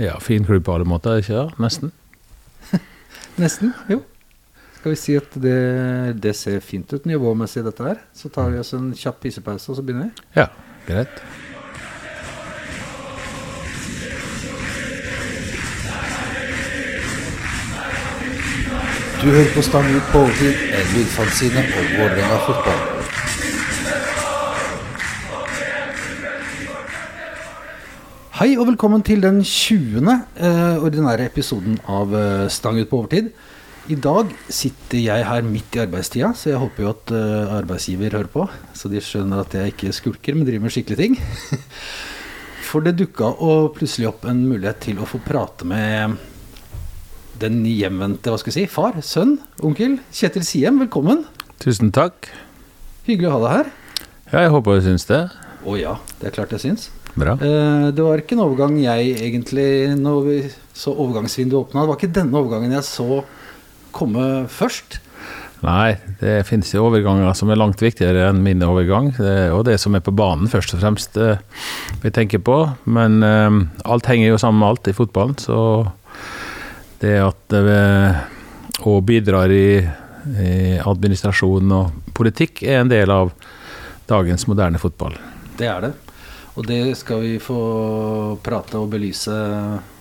Ja, fin klubb på alle måter, ikke det? Nesten. Nesten, jo. Skal vi si at det, det ser fint ut nivåmessig, dette her? Så tar vi oss en kjapp pissepause, og så begynner vi. Ja, greit. Du hører på Stang ut på overtid, en lydfanzine om Vålerenga fotball. Hei og velkommen til den 20. Eh, ordinære episoden av eh, Stang ut på overtid. I dag sitter jeg her midt i arbeidstida, så jeg håper jo at eh, arbeidsgiver hører på. Så de skjønner at jeg ikke skulker, men driver med skikkelige ting. For det dukka plutselig opp en mulighet til å få prate med den hjemvendte, hva skal jeg si, far, sønn, onkel. Kjetil Siem, velkommen. Tusen takk. Hyggelig å ha deg her. Ja, jeg håper du syns det. Å ja, det er klart jeg syns. Bra. Eh, det var ikke en overgang jeg egentlig Når vi så overgangsvinduet åpna, det var ikke denne overgangen jeg så komme først. Nei, det finnes jo overganger som er langt viktigere enn min overgang. Det er jo det som er på banen, først og fremst, eh, vi tenker på. Men um, alt henger jo sammen med alt i fotballen, så det at det og bidrar i, i administrasjon og politikk er en del av dagens moderne fotball. Det er det. Og det skal vi få prate og belyse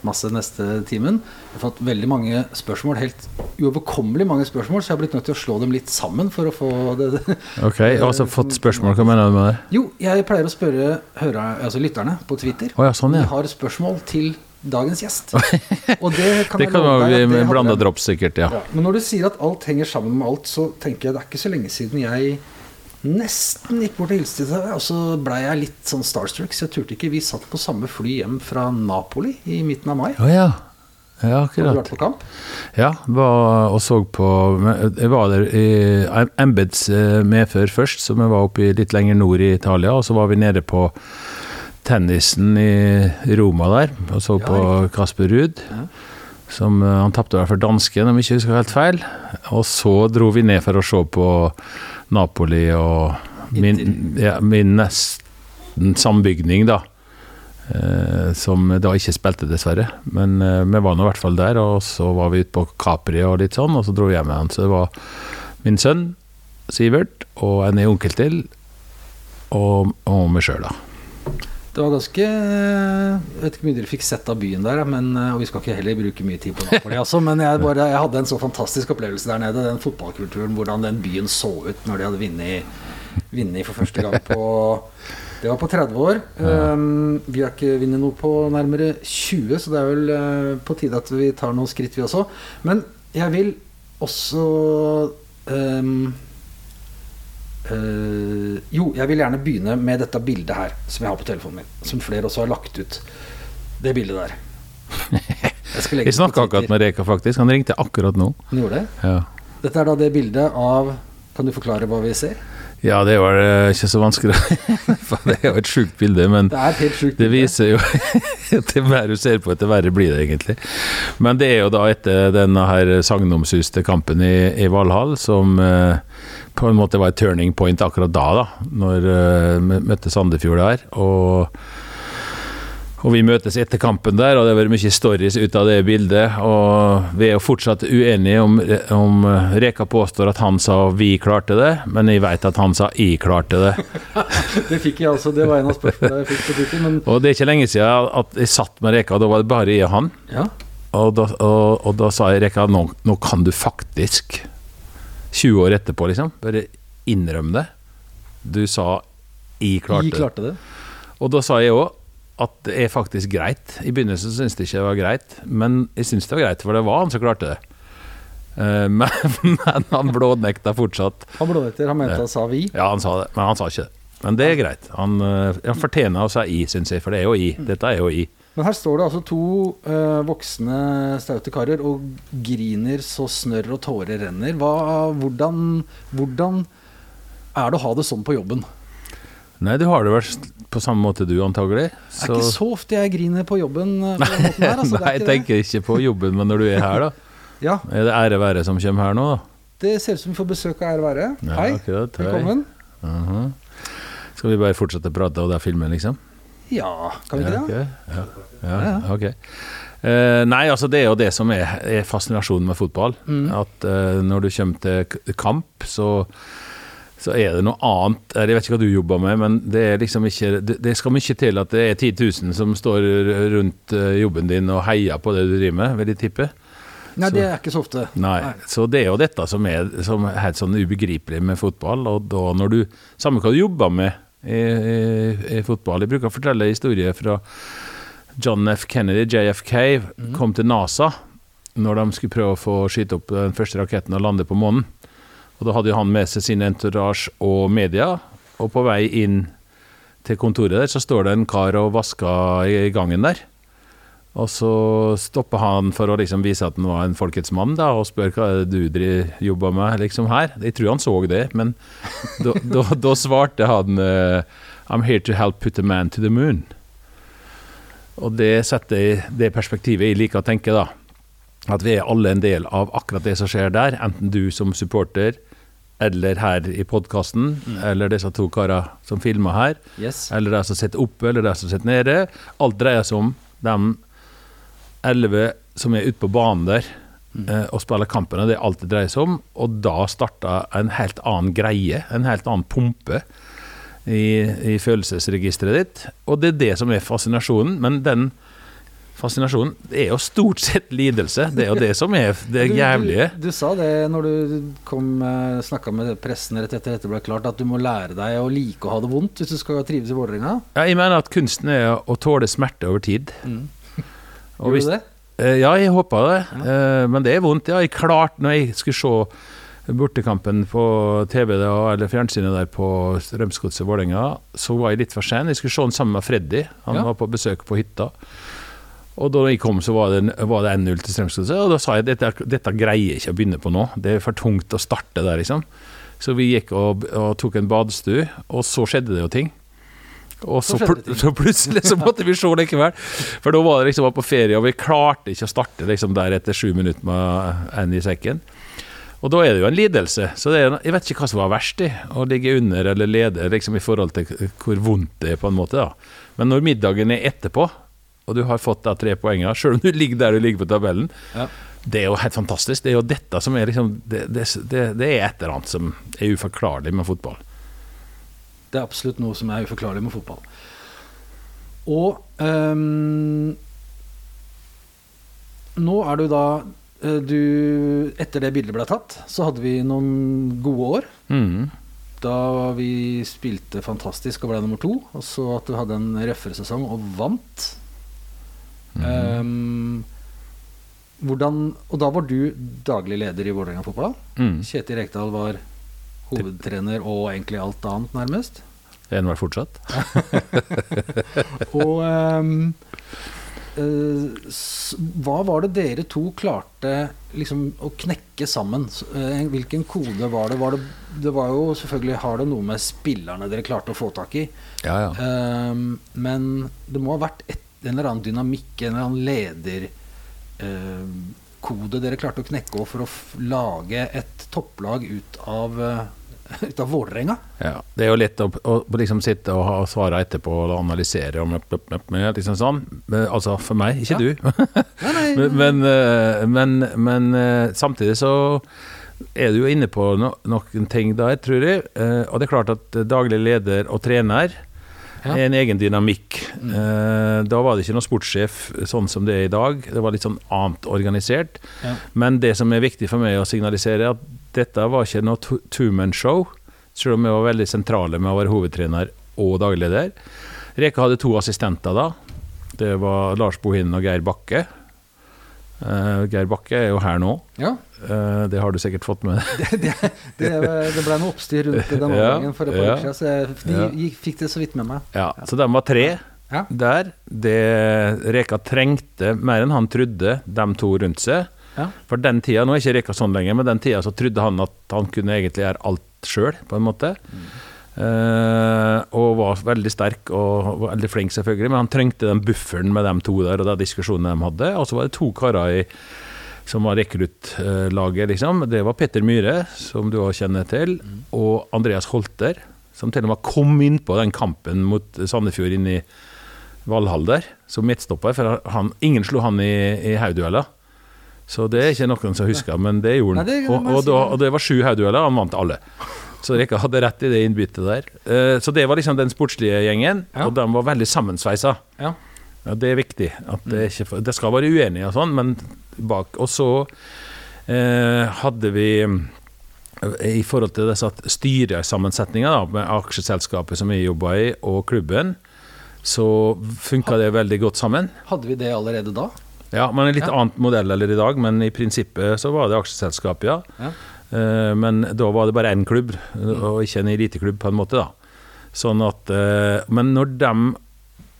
masse neste timen. Jeg har fått veldig mange spørsmål, helt uoverkommelig mange spørsmål, så jeg har blitt nødt til å slå dem litt sammen for å få det. Ok, altså fått spørsmål. Hva mener du med det? Jo, jeg pleier å spørre hører, altså lytterne på Twitter oh, ja, sånn, om de har spørsmål til dagens gjest. Og det kan Det kan være vi blanda drops, sikkert, ja. Ja, men når du sier at alt henger sammen med alt, så tenker jeg det er ikke så lenge siden jeg nesten gikk bort og hilste til deg, og så blei jeg litt sånn starstruck, så jeg turte ikke. Vi satt på samme fly hjem fra Napoli i midten av mai. Oh, ja. Ja, Har du akkurat. vært på kamp? Ja, var og så på Jeg var der i embets eh, medfør først, så vi var oppe litt lenger nord i Italia. Og så var vi nede på tennisen i Roma der, og så Ja, på Kasper Ruud. Ja. Som eh, Han tapte for dansken, om jeg ikke husker helt feil. Og så dro vi ned for å se på Napoli og min, ja, min nesten sambygning, da. Eh, som da ikke spilte, dessverre. Men eh, vi var nå i hvert fall der, og så var vi ute på Capri og litt sånn, og så dro vi hjem igjen. Så det var min sønn Sivert og en onkel til, og, og meg sjøl, da. Det var ganske Jeg vet ikke hvor mye dere fikk sett av byen der, men, og vi skal ikke heller bruke mye tid på Napoli, altså, men jeg, bare, jeg hadde en så fantastisk opplevelse der nede. Den fotballkulturen, hvordan den byen så ut når de hadde vunnet vunnet for første gang på Det var på 30 år. Um, vi har ikke vunnet noe på nærmere 20, så det er vel uh, på tide at vi tar noen skritt, vi også. Men jeg vil også um, Eh, jo, jeg vil gjerne begynne med dette bildet her, som jeg har på telefonen min. Som flere også har lagt ut. Det bildet der. Jeg skal Jeg snakka akkurat med Reka, faktisk. Han ringte akkurat nå. Han gjorde det. Ja. Dette er da det bildet av Kan du forklare hva vi ser? Ja, det var eh, ikke så vanskelig. Det er jo et sjukt bilde, men Det sjukt det viser jo at det mer du ser på, det verre blir det egentlig. Men det er jo da etter denne her sagnomsuste kampen i, i Valhall som eh, på en måte var et turning point akkurat da, da. Når eh, vi møtte Sandefjord der. Og, og vi møtes etter kampen der, og det har vært mye stories ut av det bildet. Og vi er jo fortsatt uenige om, om Reka påstår at han sa 'vi klarte det', men jeg vet at han sa 'jeg klarte det'. Det fikk jeg altså, det var en av spørsmålene jeg fikk på Twitter. Men Og det er ikke lenge siden at jeg satt med Reka, da var det bare jeg og han. ja, Og da, og, og da sa jeg Reka, nå, nå kan du faktisk, 20 år etterpå liksom, bare innrømme det. Du sa 'jeg klarte det'. klarte det. Og da sa jeg òg at det er faktisk greit. I begynnelsen syntes jeg ikke det var greit, men jeg syntes det var greit, for det var han som klarte det. Eh, Men, men han blånekta fortsatt. Han blånekter. Han mente han sa vi. Ja, han sa det, men han sa ikke det. Men det er greit. Han, eh, han fortjener å si i, syns jeg, for det er jo i. Dette er jo i. Men her står det altså to uh, voksne, staute karer og griner så snørr og tårer renner. Hva, hvordan, hvordan er det å ha det sånn på jobben? Nei, du har det vel på samme måte du, antagelig. Det er ikke så ofte jeg griner på jobben eh, på den måten der. Altså, Nei, jeg tenker ikke på jobben, men når du er her, da. Ja, Er det ære være som kommer her nå, da? det ser ut som vi får besøk av ære være. Ja, Hei, akkurat, hei. velkommen. -huh. Skal vi bare fortsette å prate og det er filmen, liksom? Ja, kan vi ikke det? Ja, ja, ja, ok. Uh, nei, altså det er jo det som er, er fascinasjonen med fotball. Mm. At uh, når du kommer til kamp, så, så er det noe annet Jeg vet ikke hva du jobber med, men det er liksom ikke Det, skal mye til at det er 10 000 som står rundt eh, jobben din og heier på det du driver med, vil jeg tippe. Nei, Så- det er ikke så ofte. Nei, så det er jo dette som er, som er helt sånn ubegripelig med fotball. Og da når du Samme hva du jobber med i, i, i fotball. Jeg bruker å fortelle historier fra John F. Kennedy, JFK, kom til NASA når de skulle prøve å få skyte opp den første raketten og lande på månen. Og Da hadde jo han med seg sin entourage og media, og på vei inn til kontoret der, så står det en kar og vasker i gangen der. Og så stopper han for å liksom vise at han var en folkets mann, da, og spør hva er det du jobber med liksom her. Jeg tror han så det, men da, svarte han eh, I'm here to help put a man to the moon. Og det setter det perspektivet jeg liker å tenke, da. At vi er alle en del av akkurat det som skjer der, enten du som supporter, eller her i podkasten, eller disse to karene som filmer her, Yes. eller de som sitter oppe, eller de som sitter nede. Alt dreier seg om de elleve som er ute på banen der mm. og spiller kampene. det er alt det dreier seg om. Og da starta en helt annen greie, en helt annen pumpe i, i følelsesregisteret ditt. Og det er det som er fascinasjonen, men den fascinasjonen er jo stort sett lidelse. Det er jo det som er det jævlige. Du, du sa det når du kom snakka med pressen rett etter dette ble klart, at du må lære deg å like å ha det vondt hvis du skal trives i Vålerenga. Ja, jeg mener at kunsten er å tåle smerte over tid. Og Gjorde hvis- du det? Eh, Ja, jeg håpa det, Ja. men det er vondt. Ja, jeg klarte når jeg skulle se bortekampen på TV eller fjernsynet der på Strømsgodset Vålerenga, så var jeg litt for sen. Jeg skulle se den sammen med Freddy. Han Ja. var på besøk på hytta. Og da jeg kom, så var det, var det 1-0 til Strømsgodset, og da sa jeg dette, dette greier jeg ikke å begynne på nå. Det er for tungt å starte der, liksom. Så vi gikk og, og tok en badstue, og så skjedde det jo ting. Og så, Så pl så plutselig så måtte vi se likevel. For da var det liksom var på ferie, og vi klarte ikke å starte liksom der etter sju minutter med en i sekken. Og da er det jo en lidelse. Så det er, jeg vet ikke hva som var verst, i, å ligge under eller lede liksom i forhold til hvor vondt det er, på en måte. da. Men når middagen er etterpå, og du har fått da tre poenger, sjøl om du ligger der du ligger på tabellen, Ja. det er jo helt fantastisk. Det er jo dette som er liksom Det, det, det, det er et eller annet som er uforklarlig med fotball. Det er absolutt noe som er uforklarlig med fotball. Og um, nå er du da eh, du, Etter det bildet ble tatt, så hadde vi noen gode år. Mm. Da vi spilte fantastisk og ble nummer to. Og så at du hadde en røffere sesong og vant. Ehm, hvordan, og da var du daglig leder i Vålerenga fotball. Mm. Kjetil Rekdal var hovedtrener og egentlig alt annet, nærmest. En var fortsatt? Og um, hva var det dere to klarte liksom å knekke sammen? Eh, hvilken kode var det? Var det? Det var jo selvfølgelig Har det noe med spillerne dere klarte å få tak i? Ja, ja. Um, men det må ha vært et, en eller annen dynamikk, en eller annen lederkode dere klarte å knekke for å lage et topplag ut av, eh, ut av Vålerenga? Ja, det er jo lett å, å liksom sitte og ha svare etterpå og analysere og møp, møp, møp, liksom sånn. Men, altså for meg, ikke Ja. du. Men, men, eh, men, eh, samtidig så er du jo inne på no, noen ting der, tror jeg. Eh, og det er klart at daglig leder og trener Ja. en egen dynamikk. Eh, da var det ikke noen sportssjef sånn som det er i dag. Det var litt sånn annet organisert. Ja. Men det som er viktig for meg å signalisere, er at dette var ikke noe two-man-show. Selv om vi var veldig sentrale med å være hovedtrener og dagleder. Reka hadde to assistenter da. Det var Lars Bohinen og Geir Bakke. Eh, Geir Bakke er jo her nå. Ja, Uh, det har du sikkert fått med deg. det, det, det ble noe oppstyr rundt det den Ja, for et par ja. uker siden, så jeg de, fikk det så vidt med meg. Ja, så de var tre Ja. der. Det Reka trengte mer enn han trodde, de to rundt seg. Ja. For den tida, nå er ikke Reka sånn lenger, men den tida så trodde han at han kunne egentlig gjøre alt sjøl, på en måte. Eh, og var veldig sterk og var veldig flink, selvfølgelig, men han trengte den bufferen med de to der og de diskusjonene de hadde. Og så var det to karer i, som var rekruttlaget, liksom. Det var Petter Myhre, som du også kjenner til, og Andreas Holter, som til og med kom inn på den kampen mot Sandefjord inn i Valhall der, som midtstopper. For han, ingen slo han i, i haugdueller. Så det er ikke noen som husker, men det gjorde han. Nei, og, og, og det var sju haugdueller, han vant alle. Så dere ikke hadde rett i det innbyttet der. Eh, så det var liksom den sportslige gjengen, og de var veldig sammensveisa. Ja. Det er viktig. At det, er ikke, det skal være uenige og sånn, men bak Og så eh, hadde vi eh, i forhold til disse styresammensetninga med aksjeselskapet som vi jobba i, og klubben, så funka det veldig godt sammen. Hadde vi det allerede da? Ja, men en litt Ja. annet modell eller i dag, men i prinsippet så var det aksjeselskap, ja. Ja. Eh, men da var det bare én klubb, og ikke en eliteklubb, på en måte, da. Sånn at eh, Men når de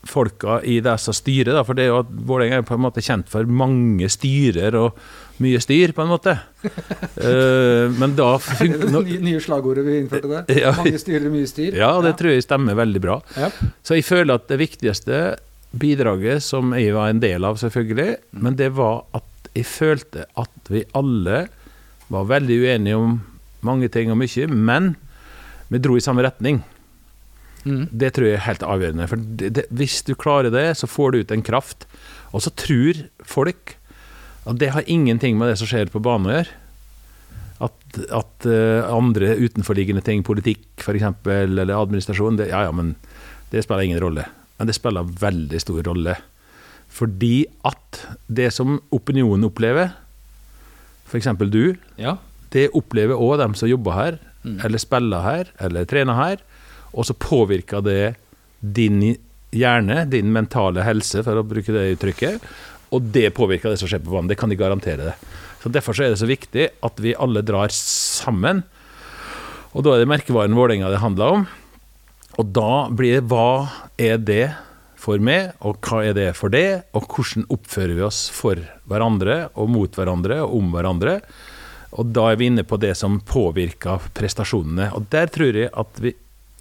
folka i det som styrer, da, for det er jo at Vålerenga er på en måte kjent for mange styrer og mye styr, på en måte. Eh, men da Er det det nye, slagordet vi innførte der? Ja. Mange styrer, mye styr? Ja, det tror jeg stemmer veldig bra. Ja. Så jeg føler at det viktigste bidraget, som jeg var en del av, selvfølgelig, men det var at jeg følte at vi alle var veldig uenige om mange ting og mye, men vi dro i samme retning. Mm. Det tror jeg er helt avgjørende. For det, det, hvis du klarer det, så får du ut en kraft. Og så tror folk at det har ingenting med det som skjer på banen å gjøre. At, at eh, andre utenforliggende ting, politikk f.eks., eller administrasjon, det, ja ja, men det spiller ingen rolle. Men det spiller veldig stor rolle. Fordi at det som opinionen opplever, f.eks. du, ja. det opplever òg dem som jobber her, Mm. eller spiller her, eller trener her. Og så påvirker det din hjerne, din mentale helse, for å bruke det uttrykket. Og det påvirker det som skjer på banen. Det kan de garantere det. Så Derfor så er det så viktig at vi alle drar sammen. Og da er det merkevaren Vålerenga det handler om. Og da blir det hva er det for meg, og hva er det for det, og hvordan oppfører vi oss for hverandre og mot hverandre og om hverandre. Og da er vi inne på det som påvirker prestasjonene. Og der tror jeg at vi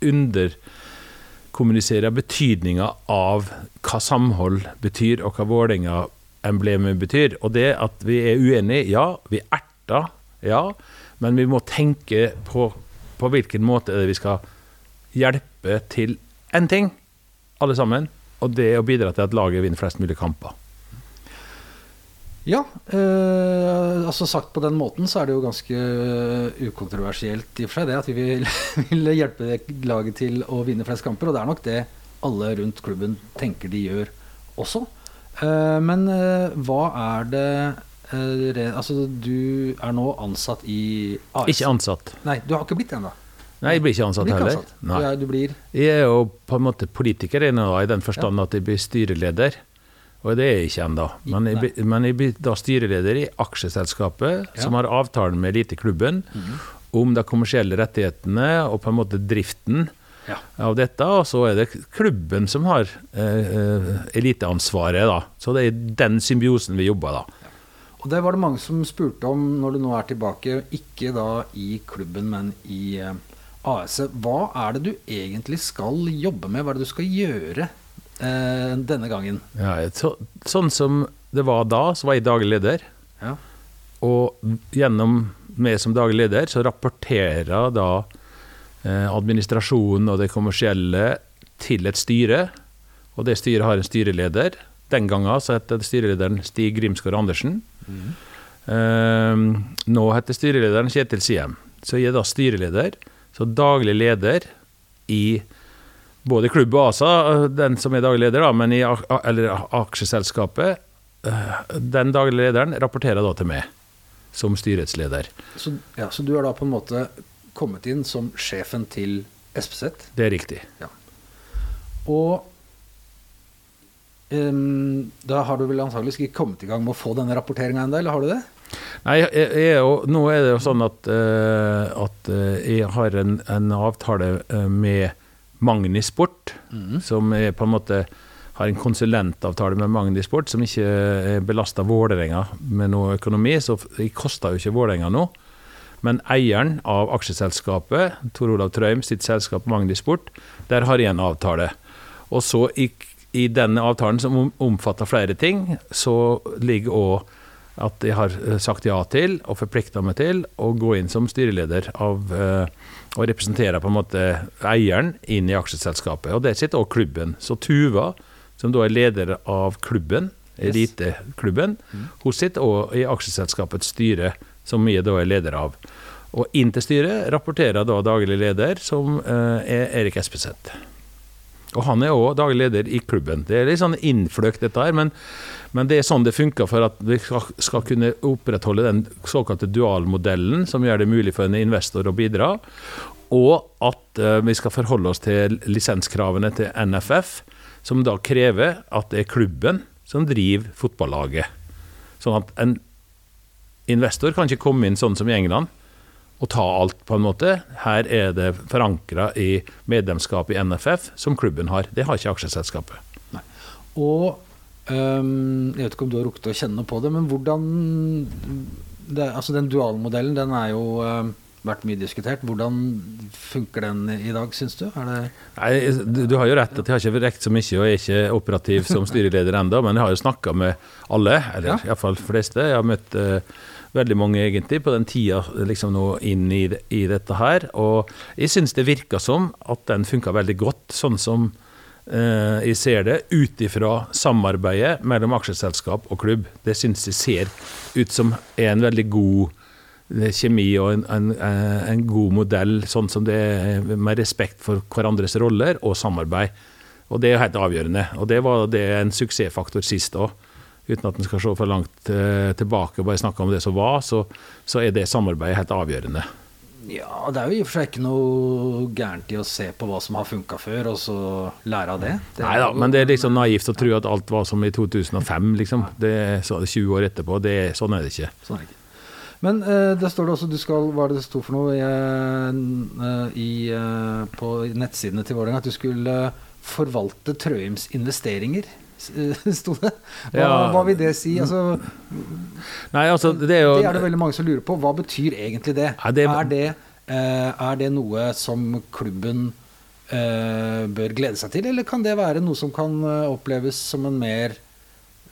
underkommuniserer betydninga av hva samhold betyr, og hva Vålerenga-emblemet betyr. Og det at vi er uenige, ja. Vi erter, ja. Men vi må tenke på på hvilken måte vi skal hjelpe til én ting, alle sammen. Og det å bidra til at laget vinner flest mulig kamper. Ja, eh, altså sagt på den måten så er det jo ganske ukontroversielt i og for seg det at vi vil, vil hjelpe laget til å vinne flest kamper, og det er nok det alle rundt klubben tenker de gjør også. Eh, men eh, hva er det eh, Altså, du er nå ansatt i AS. Ikke ansatt. Nei, du har ikke blitt det ennå. Nei, jeg blir ikke Du ansatt blir ikke ansatt. Du, Nei. er, du blir Jeg er jo på en måte politiker ennå, i den forstand at jeg blir styreleder. Og det er jeg ikke ennå. Men, men jeg blir da styreleder i aksjeselskapet, Ja. Som har avtalen med eliteklubben om de kommersielle rettighetene og på en måte driften Ja. av dette. Og så er det klubben som har eh, eh, eliteansvaret, da. Så det er den symbiosen vi jobber da. Og det var det mange som spurte om når du nå er tilbake, ikke da i klubben, men i eh, AS. Hva er det du egentlig skal jobbe med? Hva er det du skal gjøre eh, denne gangen? Ja, så, sånn som det var da, så var jeg daglig leder. Ja. Og gjennom meg som daglig leder, så rapporterer da eh, administrasjonen og det kommersielle til et styre. Og det styret har en styreleder. Den gangen så het styrelederen Stig Grimsgaard Andersen. Eh, nå heter styrelederen Kjetil Siem. Så jeg er da styreleder, så daglig leder i både klubb og ASA, den som er daglig leder, da, men i eller aksjeselskapet. eh, Den daglige lederen rapporterer da til meg, som styrets leder. Så, ja, så du har da på en måte kommet inn som sjefen til SPZ. Det er riktig. Og um, da har du vel antakeligvis ikke kommet i gang med å få denne rapporteringa ennå, eller har du det? Nei, jeg, jeg nå er det jo sånn at, eh, at eh, jeg har en, en avtale eh, med Magni Sport, som er på en måte har en konsulentavtale med Magni Sport, som ikke er belasta Vålerenga med noe økonomi, så det koster jo ikke Vålerenga noe. Men eieren av aksjeselskapet, Tor Olav Trøim sitt selskap Magni Sport, der har jeg en avtale. Og så i, i denne avtalen, som omfatter flere ting, så ligger òg at jeg har eh, sagt ja til, og forplikta meg til, å gå inn som styreleder av eh, Og representere på en måte eieren inn i aksjeselskapet. Og der sitter også klubben. Så Tuva, som da er leder av klubben, eliteklubben, hun sitter også i aksjeselskapets styre, som jeg da er leder av. Og inn til styret rapporterer da daglig leder, som eh, er Erik Espeseth. Og han er òg daglig leder i klubben. Det er litt sånn innfløkt, dette her, men, men det er sånn det funker for at vi skal, kunne opprettholde den såkalte dualmodellen, som gjør det mulig for en investor å bidra, og at eh, vi skal forholde oss til lisenskravene til NFF, som da krever at det er klubben som driver fotballaget. Sånn at en investor kan ikke komme inn sånn som i England og ta alt, på en måte. Her er det forankra i medlemskapet i NFF, som klubben har. Det har ikke aksjeselskapet. Og øhm, Jeg vet ikke om du har rukket å kjenne på det, men hvordan det, Altså Den dualmodellen den er jo øhm, vært mye diskutert. Hvordan funker den i dag, syns du? Det Nei, du, du har jo rett at jeg har ikke rekt så mye og er ikke operativ som styreleder ennå, men jeg har jo snakka med alle, eller Ja. iallfall fleste. Jeg har møtt uh, veldig mange egentlig på den tida liksom nå inn i, i dette her. Og jeg syns det virka som at den funka veldig godt, sånn som jeg ser det, ut ifra samarbeidet mellom aksjeselskap og klubb. Det syns jeg ser ut som er en veldig god eh, kjemi og en, en, eh, en god modell, sånn som det er med respekt for hverandres roller og samarbeid. Og det er helt avgjørende. Og det var det en suksessfaktor sist òg. Uten at en skal se for langt eh, tilbake og bare snakke om det som var, så, så er det samarbeidet helt avgjørende. Ja, det er jo i og for seg ikke noe gærent i å se på hva som har funka før, og så lære av det. det Nei da, men det er liksom naivt å tro at alt var som i 2005, liksom. Det så er det 20 år etterpå. Det er, sånn er det ikke. Sånn er det ikke. Men uh, det står det også du skal Hva er det det sto for noe eh, i, uh, på nettsidene til Vålerenga? At du skulle forvalte Trøims investeringer, sto det. Hva, Ja. hva vil det si? Altså, Nei, altså, det er jo det er det veldig mange som lurer på. Hva betyr egentlig det? Ja, det- er, det eh, er det noe som klubben Uh, bør glede seg til, eller kan det være noe som kan eh, oppleves som en mer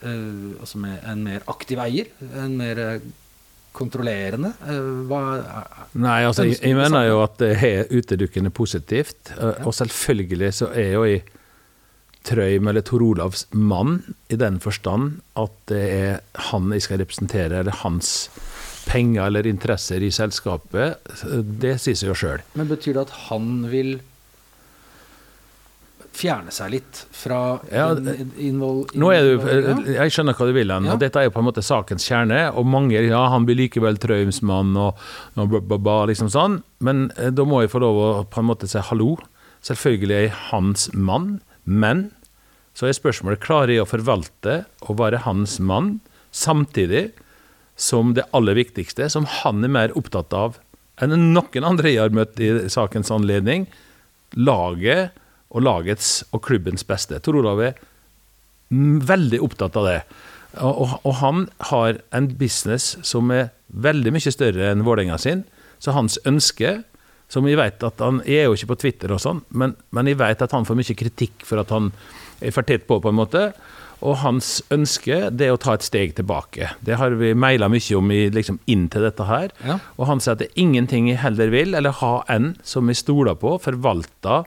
uh, altså med en mer aktiv eier? En mer kontrollerende? Hva Nei, altså, jeg, jeg mener jo at det er utelukkende positivt. Ja. Og selvfølgelig så er jo jeg Trøim eller Tor Olavs mann i den forstand at det er han jeg skal representere, eller hans penger eller interesser i selskapet. Det sier seg jo sjøl. Men betyr det at han vil fjerne seg litt fra Ja, in, invol, Nå er du, jeg skjønner hva du vil hen. Ja. Dette er jo på en måte sakens kjerne. Og mange ja, han blir likevel Trøimsmann og, og bla, bla, bla, liksom sånn. Men eh, da må jeg få lov å på en måte si hallo. Selvfølgelig er jeg hans mann, men så er spørsmålet klarer jeg å forvalte og være hans mann samtidig som det aller viktigste, som han er mer opptatt av enn noen andre jeg har møtt i sakens anledning, laget og lagets og klubbens beste. Tor Olav er veldig opptatt av det. Og, og han har en business som er veldig mye større enn Vålerenga sin. Så hans ønske, som jeg vet at han Jeg er jo ikke på Twitter og sånn, men, men jeg vet at han får mye kritikk for at han er for tett på, på en måte. Og hans ønske det er å ta et steg tilbake. Det har vi maila mye om i, liksom, inn til dette her. Ja. Og han sier at det er ingenting jeg heller vil, eller ha en som jeg stoler på, forvalter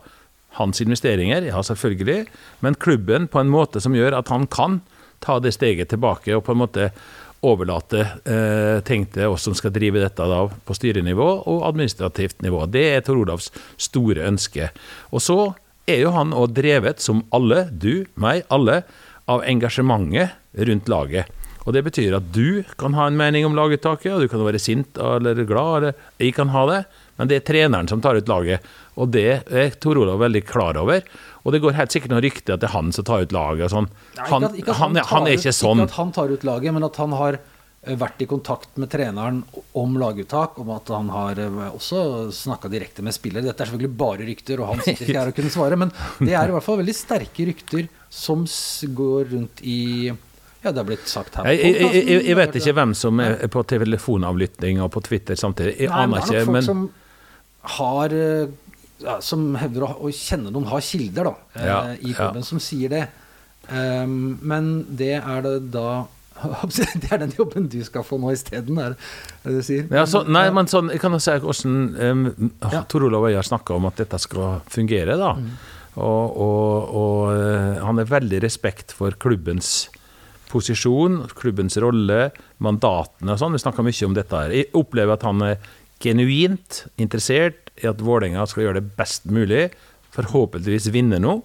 hans investeringer, ja selvfølgelig, men klubben på en måte som gjør at han kan ta det steget tilbake og på en måte overlate eh, til oss som skal drive dette da, på styrenivå og administrativt nivå. Det er Tor Olavs store ønske. Og så er jo han òg drevet, som alle, du, meg, alle, av engasjementet rundt laget. Og Det betyr at du kan ha en mening om laguttaket, og du kan være sint eller glad, eller jeg kan ha det, men det er treneren som tar ut laget. Og det er Tor Olav veldig klar over. Og det går helt sikkert noen rykter at det er han som tar ut laget sånn. Nei, Han, ikke at- ikke at han, han, han er ikke sånn. Ikke at han tar ut laget, men at han har eh, vært i kontakt med treneren om laguttak, om at han har eh, også snakka direkte med spillere. Dette er selvfølgelig bare rykter, og han sitter ikke her og kunne svare, men det er i hvert fall veldig sterke rykter som går rundt i Ja, det er blitt sagt her. Jeg, jeg, jeg, jeg, vet ikke hvem som er på telefonavlytting og på Twitter samtidig. Jeg Nei, aner er ikke, men har eh, ja, Som hevder å, å kjenne noen, har kilder da, eh, Ja, i klubben som sier det. Um, men det er det da Det er den jobben du skal få nå isteden, er det du sier? ja, så, Nei, men sånn, jeg kan jo si hvordan um, Ja. Tor Olav har snakka om at dette skal fungere. da. Mm. Og, og, og eh, han har veldig respekt for klubbens posisjon, klubbens rolle, mandatene og sånn. Vi snakker mye om dette her. Jeg opplever at han er genuint interessert i at Vålerenga skal gjøre det best mulig, forhåpentligvis vinne noe.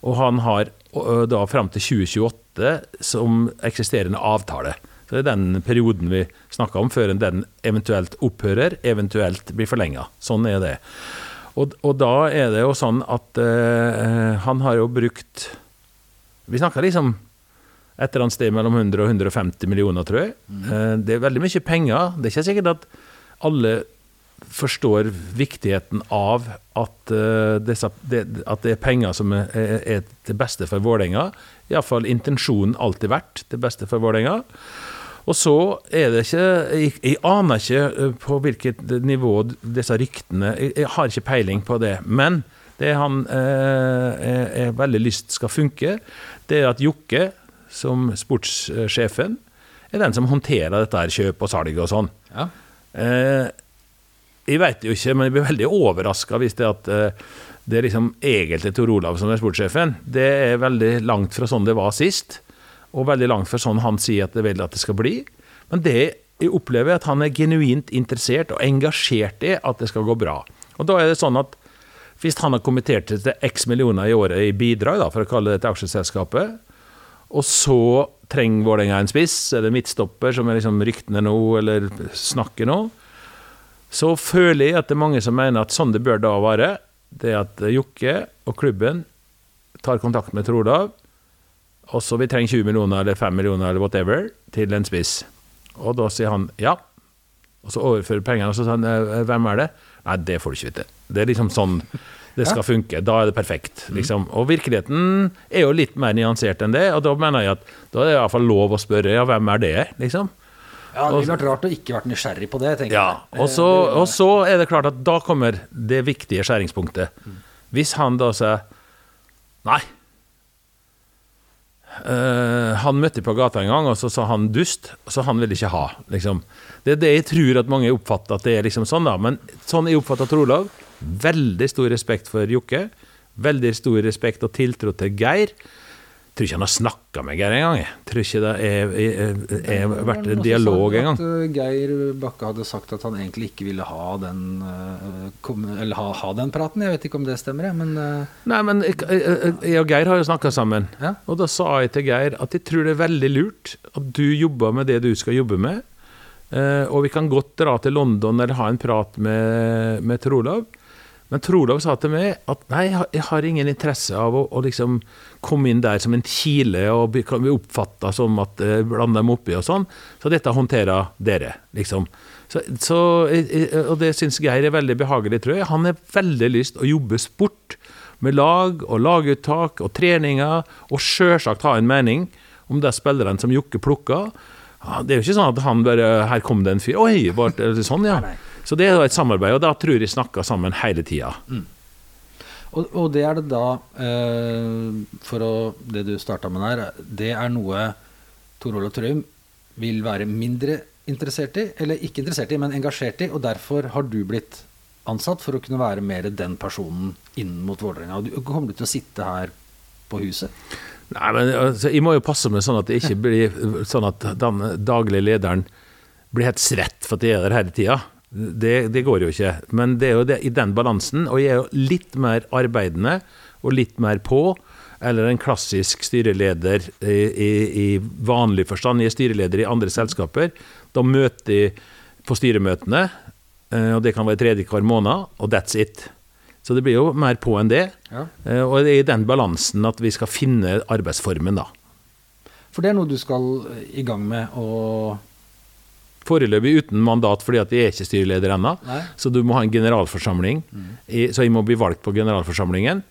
Og han har da fram til 2028 som eksisterende avtale. Så Det er den perioden vi snakker om, før den eventuelt opphører, eventuelt blir forlenga. Sånn er det. Og, og da er det jo sånn at uh, han har jo brukt Vi snakker liksom et eller annet sted mellom 100 og 150 millioner, tror jeg. Uh, det er veldig mye penger. Det er ikke sikkert at alle forstår viktigheten av at, eh, disse, at det er penger som er, er, til beste for Vålerenga. Iallfall intensjonen alltid vært til beste for Vålerenga. Og så er det ikke jeg, jeg aner ikke eh, på hvilket nivå disse ryktene Jeg, jeg har ikke peiling på det. Men det han eh, er veldig lyst skal funke, det er at Jokke, som sportssjefen, er den som håndterer dette her kjøp og salg og sånn. Ja. Eh, jeg vet jo ikke, men jeg blir veldig overraska hvis det at eh, det er liksom egentlig Tor Olav som er sportssjefen. Det er veldig langt fra sånn det var sist, og veldig langt fra sånn han sier at det vil at det skal bli. Men det jeg opplever, er at han er genuint interessert og engasjert i at det skal gå bra. Og da er det sånn at hvis han har kommentert til x millioner i året i bidrag, da, for å kalle det til aksjeselskapet, og så trenger Vålerenga en spiss, eller midtstopper, som er liksom ryktene nå, eller snakker nå, så føler jeg at det er mange som mener at sånn det bør da være, det er at Jokke og klubben tar kontakt med Tor og så vi trenger 20 millioner eller 5 millioner eller whatever til en spiss. Og da sier han ja, og så overfører pengene, og så sier han «Eh, hvem er det? Nei, det får du ikke vite. Det er liksom sånn det skal funke. Da er det perfekt. Liksom. Og virkeligheten er jo litt mer nyansert enn det, og da mener jeg at da er det iallfall lov å spørre ja, hvem er det, liksom. Ja, Det ville vært rart å ikke vært nysgjerrig på det. tenker Ja, jeg. og så, og så er det klart at da kommer det viktige skjæringspunktet. Hvis han da sier Nei. Uh, han møtte på gata en gang, og så sa han dust, så han ville ikke ha. Liksom. Det er det jeg tror at mange oppfatter at det er liksom sånn, da. Men sånn jeg oppfatter Trolov Olav, veldig stor respekt for Jokke. Veldig stor respekt og tiltro til Geir. Jeg tror ikke han har snakka med Geir engang. Tror ikke det er, er, er, vært en dialog engang. Uh, Geir Bakke hadde sagt at han egentlig ikke ville ha den, eller ha, ha den praten. Jeg vet ikke om det stemmer, jeg, men uh, Nei, men jeg, jeg, og Geir har jo snakka sammen. Ja. Og da sa jeg til Geir at jeg tror det er veldig lurt at du jobber med det du skal jobbe med. Eh, og vi kan godt dra til London eller ha en prat med, med Tor Olav. Men Trolov sa til meg at nei, jeg har- ingen interesse av å, å liksom komme inn der som en kile og bli, bli oppfatta som at uh, blande dem oppi og sånn. Så dette håndterer dere, liksom. Så, så, eh, eh, og det syns Geir er veldig behagelig, tror jeg. Han har veldig lyst å jobbe sport med lag og laguttak og treninger, og sjølsagt ha en mening om de spillerne som Jokke plukka. Ja, det er jo ikke sånn at han bare Her kom det en fyr. Oi, Bare, sånn, ja. Nei, nei. Så det er et samarbeid, og da tror jeg snakker sammen hele tida. Og, og det er det da, eh, for å, det du starta med der, det er noe Tor Olav Trøim vil være mindre interessert i, eller ikke interessert i, men engasjert i, og derfor har du blitt ansatt for å kunne være mer den personen inn mot Vålerenga. Kommer du til å sitte her på huset? Nei, men altså, Jeg må jo passe meg sånn at det ikke blir sånn at den daglige lederen blir helt svett for at jeg er der hele tida. Det, det går jo ikke. Men det er jo det, i den balansen, og jeg er jo litt mer arbeidende og litt mer på. Eller en klassisk styreleder i, i, i vanlig forstand. Jeg er styreleder i andre selskaper. Da møter jeg på styremøtene, eh, og det kan være tredje hver måned, og that's it. Så det blir jo mer på enn det. Ja. Eh, Og det er i den balansen at vi skal finne arbeidsformen, da. For det er noe du skal i gang med å Foreløpig uten mandat, fordi at jeg er ikke styreleder ennå. Så du må ha en generalforsamling. I- Så jeg må bli valgt på generalforsamlingen.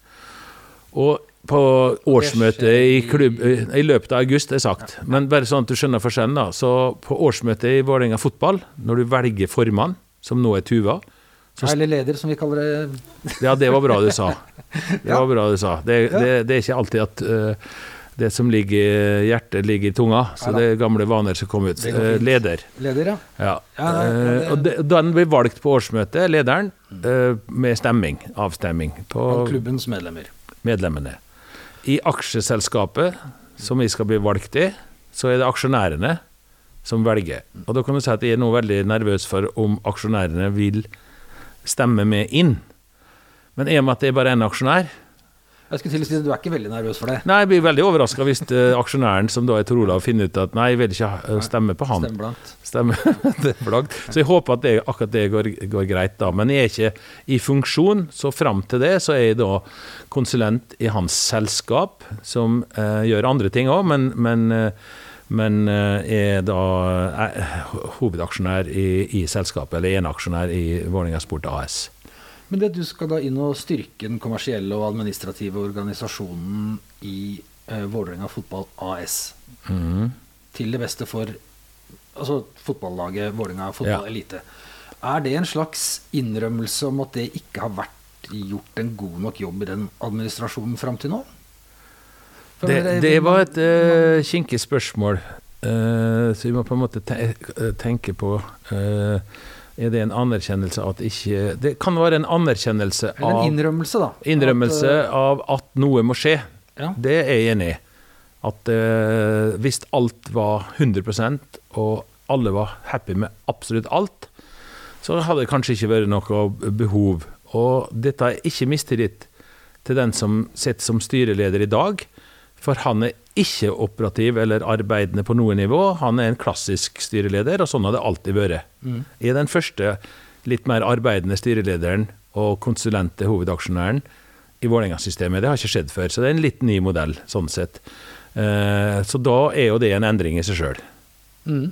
Og på årsmøtet i klubb I løpet av august, er sagt. Men bare sånn at du skjønner forskjellen, da. Så på årsmøtet i Vålerenga fotball, når du velger formann, som nå er Tuva Så- Eller leder, som vi kaller det. Ja, det var bra du sa. Det var bra du sa. Det, det, det er ikke alltid at eh, det som ligger i hjertet, ligger i tunga. Så det er gamle vaner som kom ut. Eh, leder. Leder, ja. Ja. Ja, ja, det- Eh, og de, den blir valgt på årsmøtet, lederen, eh, med stemming. Avstemming. På, og klubbens medlemmer. medlemmene. I aksjeselskapet som vi skal bli valgt i, så er det aksjonærene som velger. Og da kan du si at jeg er nå veldig nervøs for om aksjonærene vil stemme med inn. Men i og med at det er bare én aksjonær, Jeg skulle til å si at Du er ikke veldig nervøs for det? Nei, jeg blir veldig overraska hvis eh, aksjonæren, som da er Tor Olav, finner ut at nei, jeg vil ikke stemme på han. Blankt. Stemme blankt. Så jeg håper at det, akkurat det går, går greit, da. Men jeg er ikke i funksjon, så fram til det så er jeg da konsulent i hans selskap, som eh, gjør andre ting òg, men, men, eh, men eh, er da er hovedaksjonær i, i selskapet, eller eneaksjonær i Vålerenga Sport AS. Men det du skal da inn og styrke den kommersielle og administrative organisasjonen i eh, Vålerenga Fotball AS. Mhm. Til det beste for altså fotballaget Vålerenga Fotball Ja. Elite. Er det en slags innrømmelse om at det ikke har vært gjort en god nok jobb i den administrasjonen fram til nå? Det, det- var et uh, kinkig spørsmål, uh, så vi må på en måte te tenke på eh, Er det en anerkjennelse at ikke Det kan være en anerkjennelse av Eller en innrømmelse, da. Innrømmelse At, av at noe må skje. eh, ja. Det er jeg enig i. At eh, hvis alt var 100% og alle var happy med absolutt alt, så hadde det kanskje ikke vært noe behov. Og dette er ikke mistillit til den som sitter som styreleder i dag, for han er ikke operativ eller arbeidende på noe nivå. Han er en klassisk styreleder, og sånn har det alltid vært. Jeg er den første litt mer arbeidende styrelederen og konsulente hovedaksjonæren i Vålerenga-systemet. Det har ikke skjedd før, så det er en litt ny modell sånn sett. Eh, så da er jo det en endring i seg sjøl. Mm.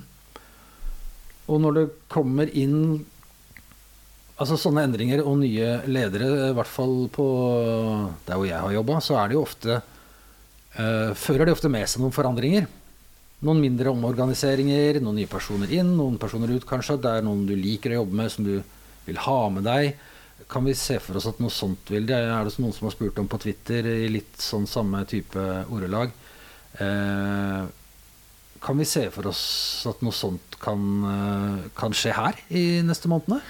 Og når det kommer inn altså sånne endringer og nye ledere, i hvert fall på der hvor jeg har jobba, så er det jo ofte fører det ofte med seg noen forandringer. Noen mindre omorganiseringer, noen nye personer inn, noen personer ut kanskje. Det er noen du liker å jobbe med, som du vil ha med deg. Kan vi se for oss at noe sånt vil det? Er det noen som har spurt om på Twitter i litt sånn samme type ordelag? Eh, kan vi se for oss at noe sånt kan, eh, kan skje her i neste månedene?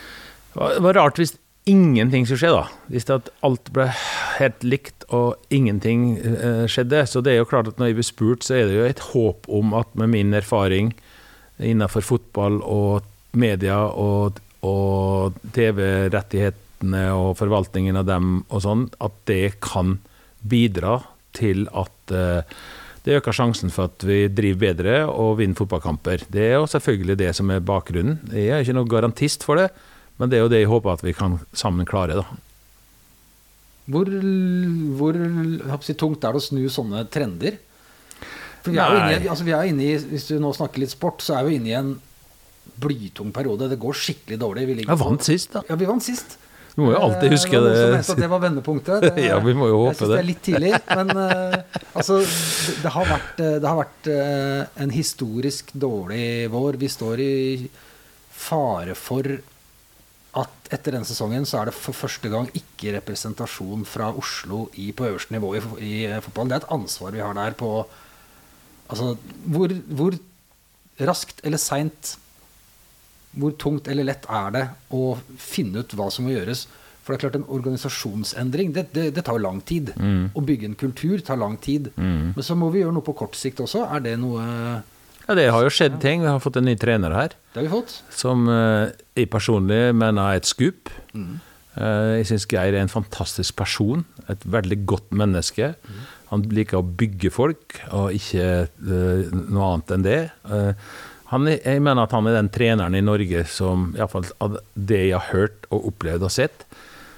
Det var rart hvis ingenting skulle skje, da. Hvis det at alt ble helt likt og ingenting eh, skjedde. Så det er jo klart at når jeg blir spurt, så er det jo et håp om at med min erfaring innenfor fotball og media og, og TV-rettighetene og forvaltningen av dem og sånn, at det kan bidra til at eh, det øker sjansen for at vi driver bedre og vinner fotballkamper. Det er jo selvfølgelig det som er bakgrunnen. Jeg er ikke noen garantist for det, men det er jo det jeg håper at vi kan sammen klare. da. Hvor, hvor jeg håper å si, tungt er det å snu sånne trender? For vi er, jo inne, altså vi er inne i, Hvis du nå snakker litt sport, så er vi inne i en blytung periode. Det går skikkelig dårlig. Vi Jeg vant sist, da. Ja, vi vant sist. Vi må jo alltid huske Eh, det. som det. at det var vendepunktet. Det, Ja, vi må jo håpe jeg synes det det. er litt tidlig, men eh, altså det, det har vært, eh, det har vært en historisk dårlig vår. Vi står i fare for at etter den sesongen så er det for første gang ikke representasjon fra Oslo i, på øverste nivå i, i eh, fotballen. Det er et ansvar vi har der på Altså hvor, hvor raskt eller seint hvor tungt eller lett er det å finne ut hva som må gjøres? For det er klart En organisasjonsendring det, det, det tar lang tid. Å bygge en kultur tar lang tid. Men så må vi gjøre noe på kort sikt også. Er det noe Ja, det har jo skjedd ting. Vi har fått en ny trener her, Det har vi fått. som eh, jeg personlig mener er et skup. Eh, Jeg syns Geir er en fantastisk person. Et veldig godt menneske. Han liker å bygge folk, og ikke uh, noe annet enn det. Han jeg mener at han er den treneren i Norge som, iallfall av det jeg har hørt og opplevd og sett,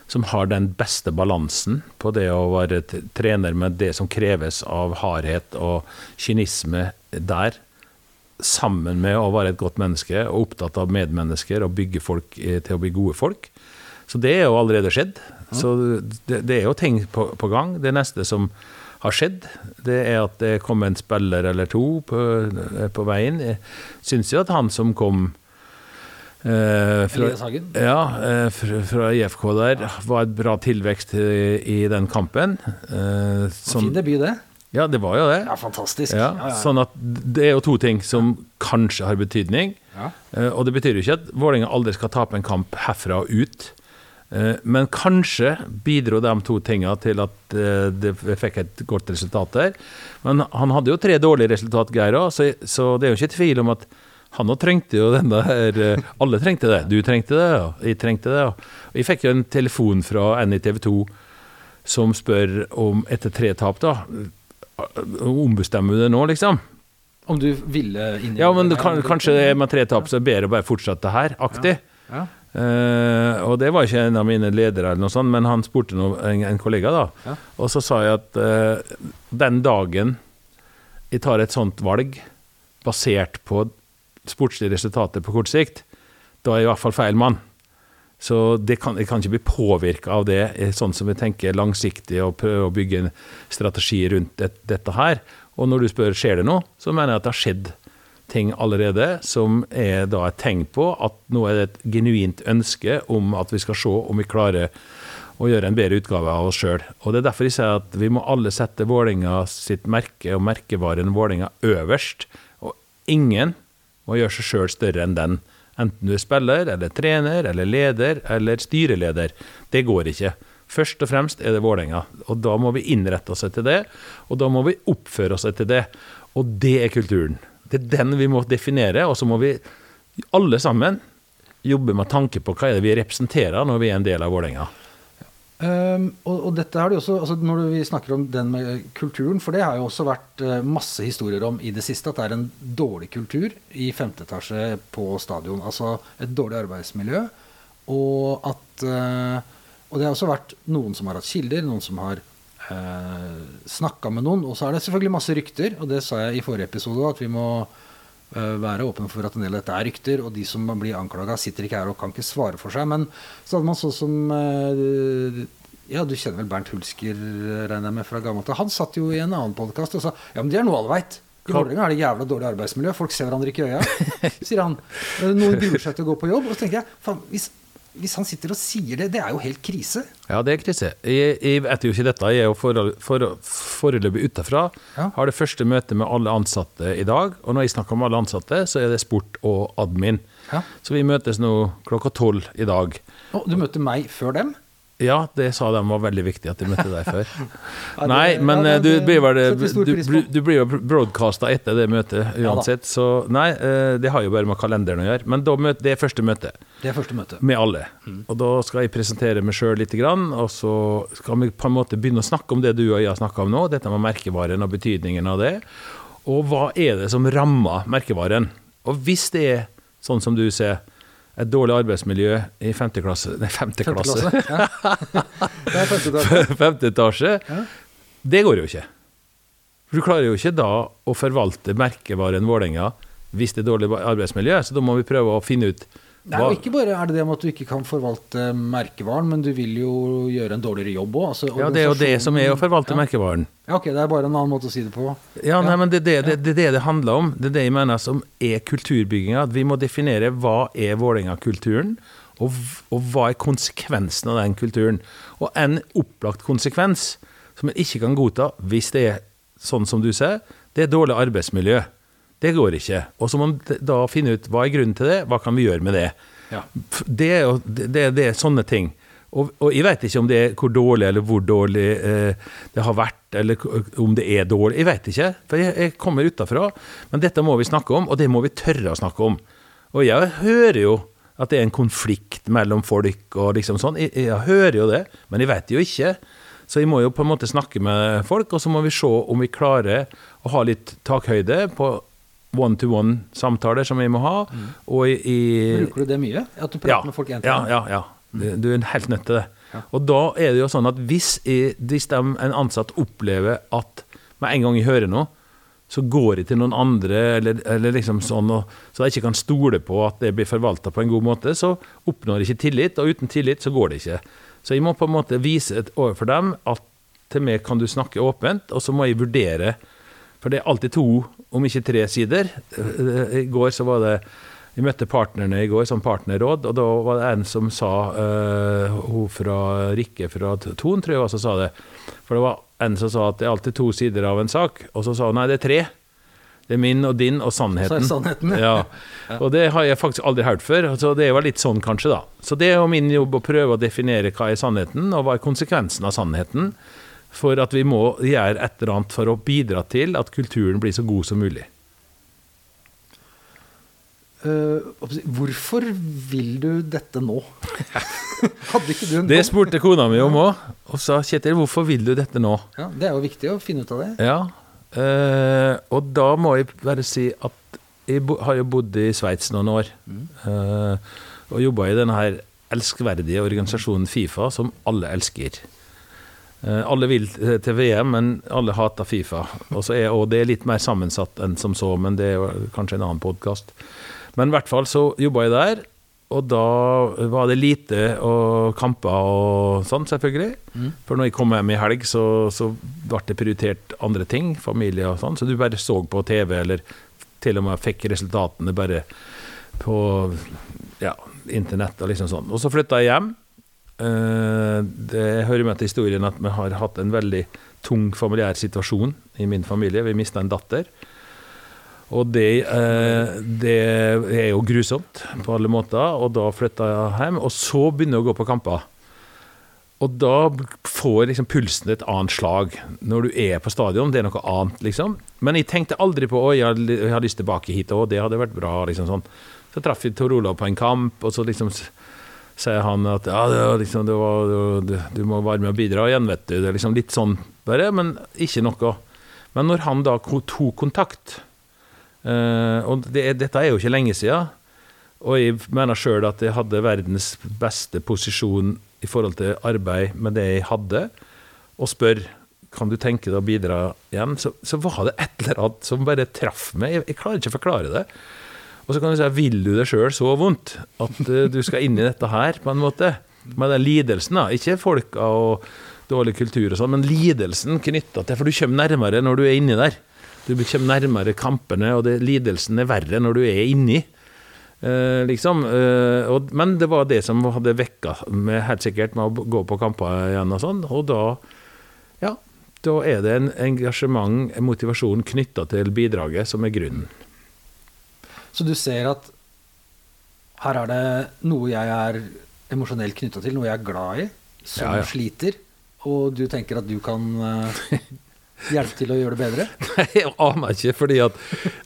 som har den beste balansen på det å være trener med det som kreves av hardhet og kynisme der, sammen med å være et godt menneske og opptatt av medmennesker og bygge folk eh, til å bli gode folk. Så det er jo allerede skjedd. Så det, det er jo ting på, på gang. Det neste som har skjedd, det er at det kom en spiller eller to på, på veien. Jeg syns jo at han som kom eh, fra, ja, eh, fra, fra IFK der, var et bra tilvekst i, i den kampen. Eh, som, Fin debut, det. Ja, det var jo det. Ja, fantastisk. Ja, Ja, ja. Sånn at det er jo to ting som kanskje har betydning. Ja. Eh, og det betyr jo ikke at Vålerenga aldri skal tape en kamp herfra og ut. Eh, Men kanskje bidro de to tingene til at eh, det fikk et godt resultat der. Men han hadde jo tre dårlige resultat, Geir òg, så, så det er jo ikke tvil om at han òg trengte jo den der Alle trengte det. Du trengte det, og jeg trengte det. Og jeg fikk jo en telefon fra NITV 2 som spør om etter tre tap, da Ombestemmer du det nå, liksom? Om du ville inn i Ja, men det kan, kanskje det er med tre tap så er det bedre å bare fortsette her, aktig. Ja. Eh, og det var ikke en av mine ledere, eller noe sånt, men han spurte noe, en, en kollega, da. Ja. Og så sa jeg at uh, den dagen jeg tar et sånt valg, basert på sportslige resultater på kort sikt, da er jeg i hvert fall feil mann. Så kan, jeg kan ikke bli påvirka av det, eh, sånn som vi tenker langsiktig og prøve å bygge en strategi rundt det, dette her. Og når du spør skjer det noe, så mener jeg at det har skjedd ting allerede som er da et tegn på at nå er det et genuint ønske om at vi skal se om vi klarer å gjøre en bedre utgave av oss sjøl. Og det er derfor jeg sier at vi må alle sette Vålinga sitt merke og merkevaren Vålinga øverst. Og ingen må gjøre seg sjøl større enn den. Enten du er spiller, eller trener, eller leder, eller styreleder. Det går ikke. Først og fremst er det Vålerenga, og da må vi innrette oss etter det. Og da må vi oppføre oss etter det. Og det er kulturen. Det er den vi må definere, og så må vi alle sammen jobbe med tanke på hva er det vi representerer når vi er en del av Vålerenga. Um, og, og dette har det også, altså Når vi snakker om den med kulturen, for det har jo også vært eh, masse historier om i det siste, at det er en dårlig kultur i femte etasje på stadion. Altså et dårlig arbeidsmiljø. Og at eh, Og det har også vært noen som har hatt kilder, noen som har uh, snakka med noen. Og så er det selvfølgelig masse rykter, og det sa jeg i forrige episode, at vi må eh, være åpne for at en del av dette er rykter, og de som blir anklaga, sitter ikke her og kan ikke svare for seg. Men så hadde man sånn som eh, Ja, du kjenner vel Bernt Hulsker, regner jeg med, fra gammelt av. Han satt jo i en annen podkast og sa ja, men det er noe alle veit. I Vålerenga er det jævla dårlig arbeidsmiljø. Folk ser hverandre ikke i øya, sier han. Eh, Noen gruer seg til å gå på jobb. Og så tenker jeg, faen, hvis, hvis han sitter og sier det, det er jo helt krise. Ja, det er krise. Jeg, jeg vet jo ikke dette. Jeg er jo for- for- foreløpig utafra. Ja. Har det første møtet med alle ansatte i dag. Og når jeg snakker om alle ansatte, så er det sport og admin. Ja. Så vi møtes nå klokka tolv i dag. Og du møtte meg før dem. Ja, det sa de var veldig viktig at de møtte deg før. Ja, det- Nei, men ja, eh, du blir vel stor du, du blir jo broadcasta etter det møtet uansett, så nei, eh, det har jo bare med kalenderen å gjøre. Men det er første møte Det er første møte. med alle. Mm. Og da skal jeg presentere meg sjøl litt, grann, og så skal vi på en måte begynne å snakke om det du og jeg har snakka om nå, dette med merkevaren og betydningen av det. Og hva er det som rammer merkevaren? Og hvis det er sånn som du ser, et dårlig arbeidsmiljø i femte klasse Nei, femte Femte klasse. klasse. Ja. Er femte etasje. femte etasje. Ja. Det går jo ikke. For Du klarer jo ikke da å forvalte merkevaren Vålerenga hvis det er dårlig arbeidsmiljø, så da må vi prøve å finne ut Nei, og ikke bare er det det med at du ikke kan forvalte merkevaren, men du vil jo gjøre en dårligere jobb òg. Altså, Ja, det er jo det som er å forvalte ja. merkevaren. Ja, ok, det er bare en annen måte å si det på. Ja, nei, men det er det det, det, det det handler om. Det er det jeg mener som er kulturbygginga. At vi må definere hva er Vålerenga-kulturen, og, og hva er konsekvensen av den kulturen. Og en opplagt konsekvens som en ikke kan godta hvis det er sånn som du sier, det er dårlig arbeidsmiljø. Det går ikke. Og så må man da finne ut hva er grunnen til det, hva kan vi gjøre med det. Ja. Det er, jo, det, det, er sånne ting. Og, og jeg vet ikke om det er hvor dårlig eller hvor dårlig eh, det har vært, eller om det er dårlig. Jeg vet ikke, for jeg, jeg kommer utafra. Men dette må vi snakke om, og det må vi tørre å snakke om. Og jeg hører jo at det er en konflikt mellom folk og liksom sånn. Jeg, jeg hører jo det, men jeg vet jo ikke. Så jeg må jo på en måte snakke med folk, og så må vi se om vi klarer å ha litt takhøyde på one-to-one-samtaler som vi må ha. Og i, i Bruker du det mye? At du prater med folk én til ja, én? ja, ja. Du- Du er helt nødt til det. Og da er det jo sånn at hvis, jeg, hvis de, en ansatt opplever at med en gang jeg hører noe, så går jeg til noen andre, eller, eller liksom sånn, og, så jeg ikke kan stole på at det blir forvalta på en god måte, så oppnår jeg ikke tillit, og uten tillit så går det ikke. Så jeg må på en måte vise overfor dem at til meg kan du snakke åpent, og så må jeg vurdere For det er alltid to, om ikke tre sider. Eh, I går så var det Vi møtte partnerne i går, som partnerråd, og da var det en som sa uh, Hun fra Rikke fra Ton, tror jeg var, som sa det. For det var en som sa at det er alltid to sider av en sak, og så sa hun nei, det er tre. Det er min og din og sannheten. Så sannheten, ja. Og det har jeg faktisk aldri hørt før. Så det var litt sånn, kanskje, da. Så det er jo min jobb å prøve å definere hva er sannheten, og hva er konsekvensen av sannheten. For at vi må gjøre et eller annet for å bidra til at kulturen blir så god som mulig. Uh, hvorfor vil du dette nå? Hadde ikke du en Det spurte kona mi om òg, og sa Kjetil, hvorfor vil du dette nå? ja, Det er jo viktig å finne ut av det. Ja, uh, og da må jeg bare si at jeg har jo bodd i Sveits noen år. Uh, og jobba i denne her elskverdige organisasjonen Fifa, som alle elsker. Eh, alle vil til VM, men alle hater Fifa. Er, og det er litt mer sammensatt enn som så, men det er kanskje en annen podkast. Men i hvert fall så jobba jeg der, og da var det lite og kamper og sånn, selvfølgelig. For når jeg kom hjem i helg, så, så ble det prioritert andre ting, familie og sånn. Så du bare så på TV, eller til og med fikk resultatene bare på ja, internett og liksom sånn. Og så flytta jeg hjem. Eh, Det hører med til historien at vi har hatt en veldig tung familiær situasjon i min familie. Vi mista en datter. Og det, eh, det er jo grusomt på alle måter. Og da flytta jeg hjem, og så begynner jeg å gå på kamper. Og da får liksom pulsen et annet slag når du er på stadion. Det er noe annet, liksom. Men jeg tenkte aldri på å jeg har, lyst tilbake hit òg, det hadde vært bra. liksom sånn. Så traff vi Tor Olav på en kamp, og så liksom sier han at ja, det var liksom, det var, du, du må være med og bidra igjen, vet du. Det er liksom litt sånn bare, men ikke noe. Men når han da tok kontakt eh, Og det, dette er jo ikke lenge siden. Og jeg mener sjøl at jeg hadde verdens beste posisjon i forhold til arbeid med det jeg hadde, og spør kan du tenke deg å bidra igjen, så, så var det et eller annet som bare traff meg. Jeg, jeg klarer ikke å forklare det. Og så kan du si vil du det sjøl så vondt at eh, du skal inn i dette her, på en måte? Med den lidelsen, da. Ikke folka og dårlig kultur og sånn, men lidelsen knytta til For du kommer nærmere når du er inni der. Du kommer nærmere kampene, og det, lidelsen er verre når du er inni. Eh, liksom. Eh, og, men det var det som hadde vekka meg helt sikkert med å gå på kamper igjen og sånn. Og da, ja, da er det en engasjement, en motivasjon knytta til bidraget, som er grunnen. Så du ser at her er det noe jeg er emosjonelt knytta til, noe jeg er glad i, som Ja, ja. sliter, og du tenker at du kan eh, hjelpe til å gjøre det bedre? Nei, jeg aner ikke, fordi at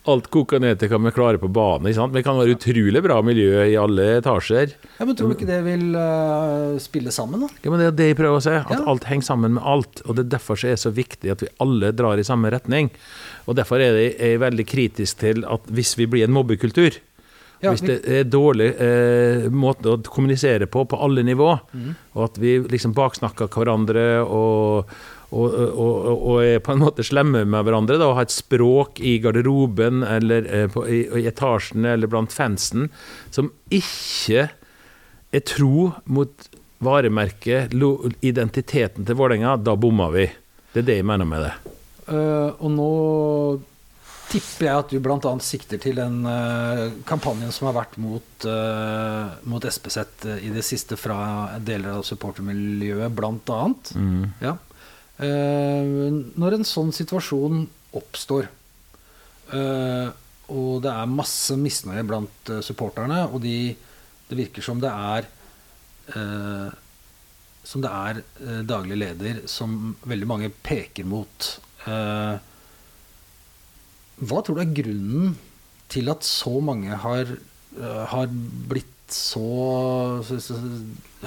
alt koker ned til hva vi klarer på banen. Ikke sant? Vi kan være utrolig bra miljø i alle etasjer. Ja, men Tror du ikke det vil uh, spille sammen, da? Ja, men Det er det jeg prøver å si, at Ja. alt henger sammen med alt. Og det er derfor så er det så viktig at vi alle drar i samme retning. Og derfor er det- er jeg veldig kritisk til at hvis vi blir en mobbekultur, Ja, hvis det er dårlig eh, måte å kommunisere på på alle nivå, mm. og at vi liksom baksnakker hverandre og, og, og, og, er på en måte slemme med hverandre, da, og har et språk i garderoben eller eh, på, i, i etasjen eller blant fansen som ikke er tro mot varemerket, identiteten til Vålerenga, da bomma vi. Det er det jeg mener med det. Uh, og nå tipper jeg at du bl.a. sikter til den uh, kampanjen som har vært mot, uh, mot SPZ i det siste fra deler av supportermiljøet, bl.a. Mm. Ja. Eh, når en sånn situasjon oppstår, eh, og det er masse misnøye blant eh, supporterne, og de, det virker som det er som det er daglig leder som veldig mange peker mot. Hva tror du er grunnen til at så mange har, har blitt så, så, så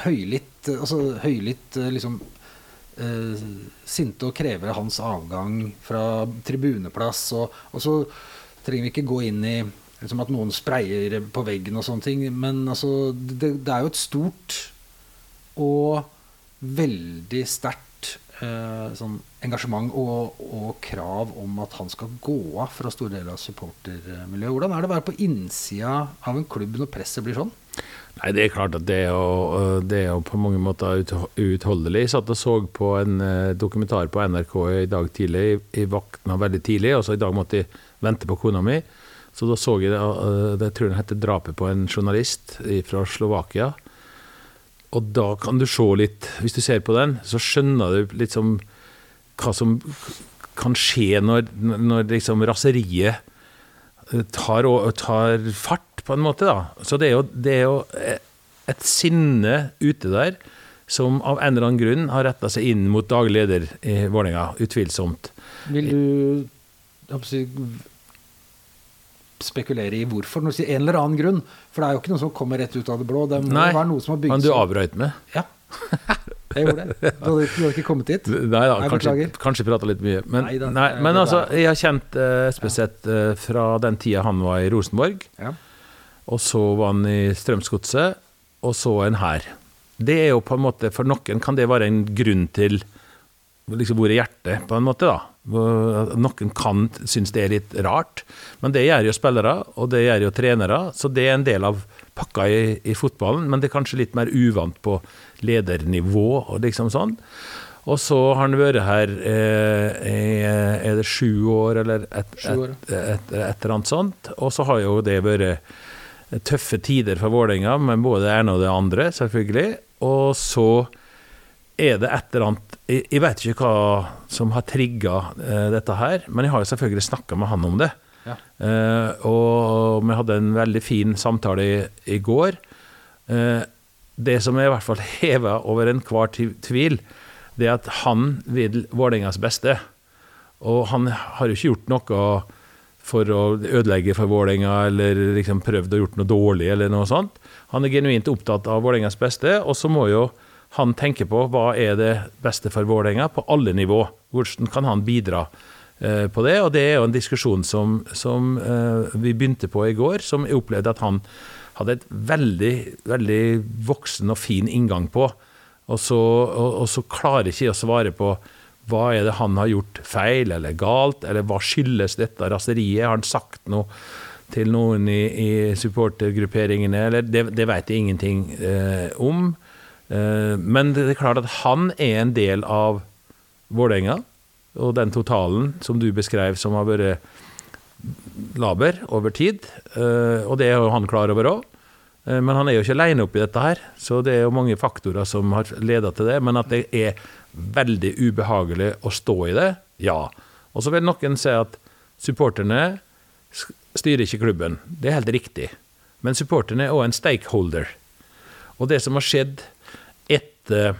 høylytt Altså liksom eh, sinte og krever hans avgang fra tribuneplass. Og, og så trenger vi ikke gå inn i liksom at noen sprayer på veggen og sånne ting, men altså, det, det er jo et stort og veldig sterkt eh, sånn engasjement og, og krav om at han skal gå av fra store deler av supportermiljøet. Hvordan er det å være på innsida av en klubb når presset blir sånn? Nei, det er klart at det er jo, det er jo på mange måter ut- uutholdelig. Jeg satt og så på en eh, dokumentar på NRK i dag tidlig. Jeg våkna veldig tidlig, og så i dag måtte jeg vente på kona mi. Så da så jeg det, eh, det tror jeg heter 'Drapet på en journalist' fra Slovakia. Og da kan du se litt, hvis du ser på den, så skjønner du liksom hva som kan skje når, når liksom raseriet tar, tar fart, på en måte. da. Så det er jo, det er jo eh, et sinne ute der som av en eller annen grunn har retta seg inn mot daglig leder i Vålerenga, utvilsomt. Vil du spekulere i hvorfor? En eller annen grunn. For det er jo ikke noe som kommer rett ut av det blå. Det må Nei, være noe som har bygd Men du avbrøt meg. Ja, jeg gjorde det. Du hadde, du hadde ikke kommet hit. Nei da, kanskje, beklager. kanskje prata litt mye. Men, Nei da, nei, men altså, jeg har kjent uh, Espeseth eh, fra den tida han var i Rosenborg. Ja. Og så var han i Strømsgodset, og så en her. Det er jo på en måte, For noen kan det være en grunn til liksom hvor er hjertet, på en måte. da. Noen kan synes det er litt rart, men det gjør jo spillere, og det gjør jo trenere. Så det er en del av pakka i, i fotballen, men det er kanskje litt mer uvant på ledernivå og liksom sånn. Og så har han vært her eh, i er det sju år, eller et, et, et, et eller annet sånt. Og så har jo det vært tøffe tider for Vålerenga, med både det ene og det andre, selvfølgelig. Og så er det et eller annet Jeg, vet ikke hva som har trigga eh, dette her, men jeg har jo selvfølgelig snakka med han om det. Ja. Eh, og vi hadde en veldig fin samtale i, i går. Eh, det som er i hvert fall heva over enhver tvi- tvil, det er at han vil Vålerengas beste. Og han har jo ikke gjort noe for å ødelegge for Vålerenga, eller liksom prøvd å gjort noe dårlig, eller noe sånt. Han er genuint opptatt av Vålerengas beste, og så må jo han tenke på hva er det beste for Vålerenga på alle nivå. Hvordan kan han bidra eh, på det? Og det er jo en diskusjon som, som eh, vi begynte på i går, som jeg opplevde at han hadde et veldig, veldig voksen og fin inngang på. Og så, og, og så klarer ikke jeg å svare på hva er det han har gjort feil eller galt, eller hva skyldes dette raseriet? Har han sagt noe til noen i, i supportergrupperingene? Eller det, det vet jeg ingenting eh, om. Eh, men det er klart at han er en del av Vålerenga, og den totalen som du beskrev som har vært laber over tid. eh, og det er jo han klar over òg. Men han er jo ikke alene oppi dette her, så det er jo mange faktorer som har leda til det. Men at det er veldig ubehagelig å stå i det, ja. Og så vil noen si at supporterne styrer ikke klubben. Det er helt riktig. Men supporterne er òg en stakeholder. Og det som har skjedd etter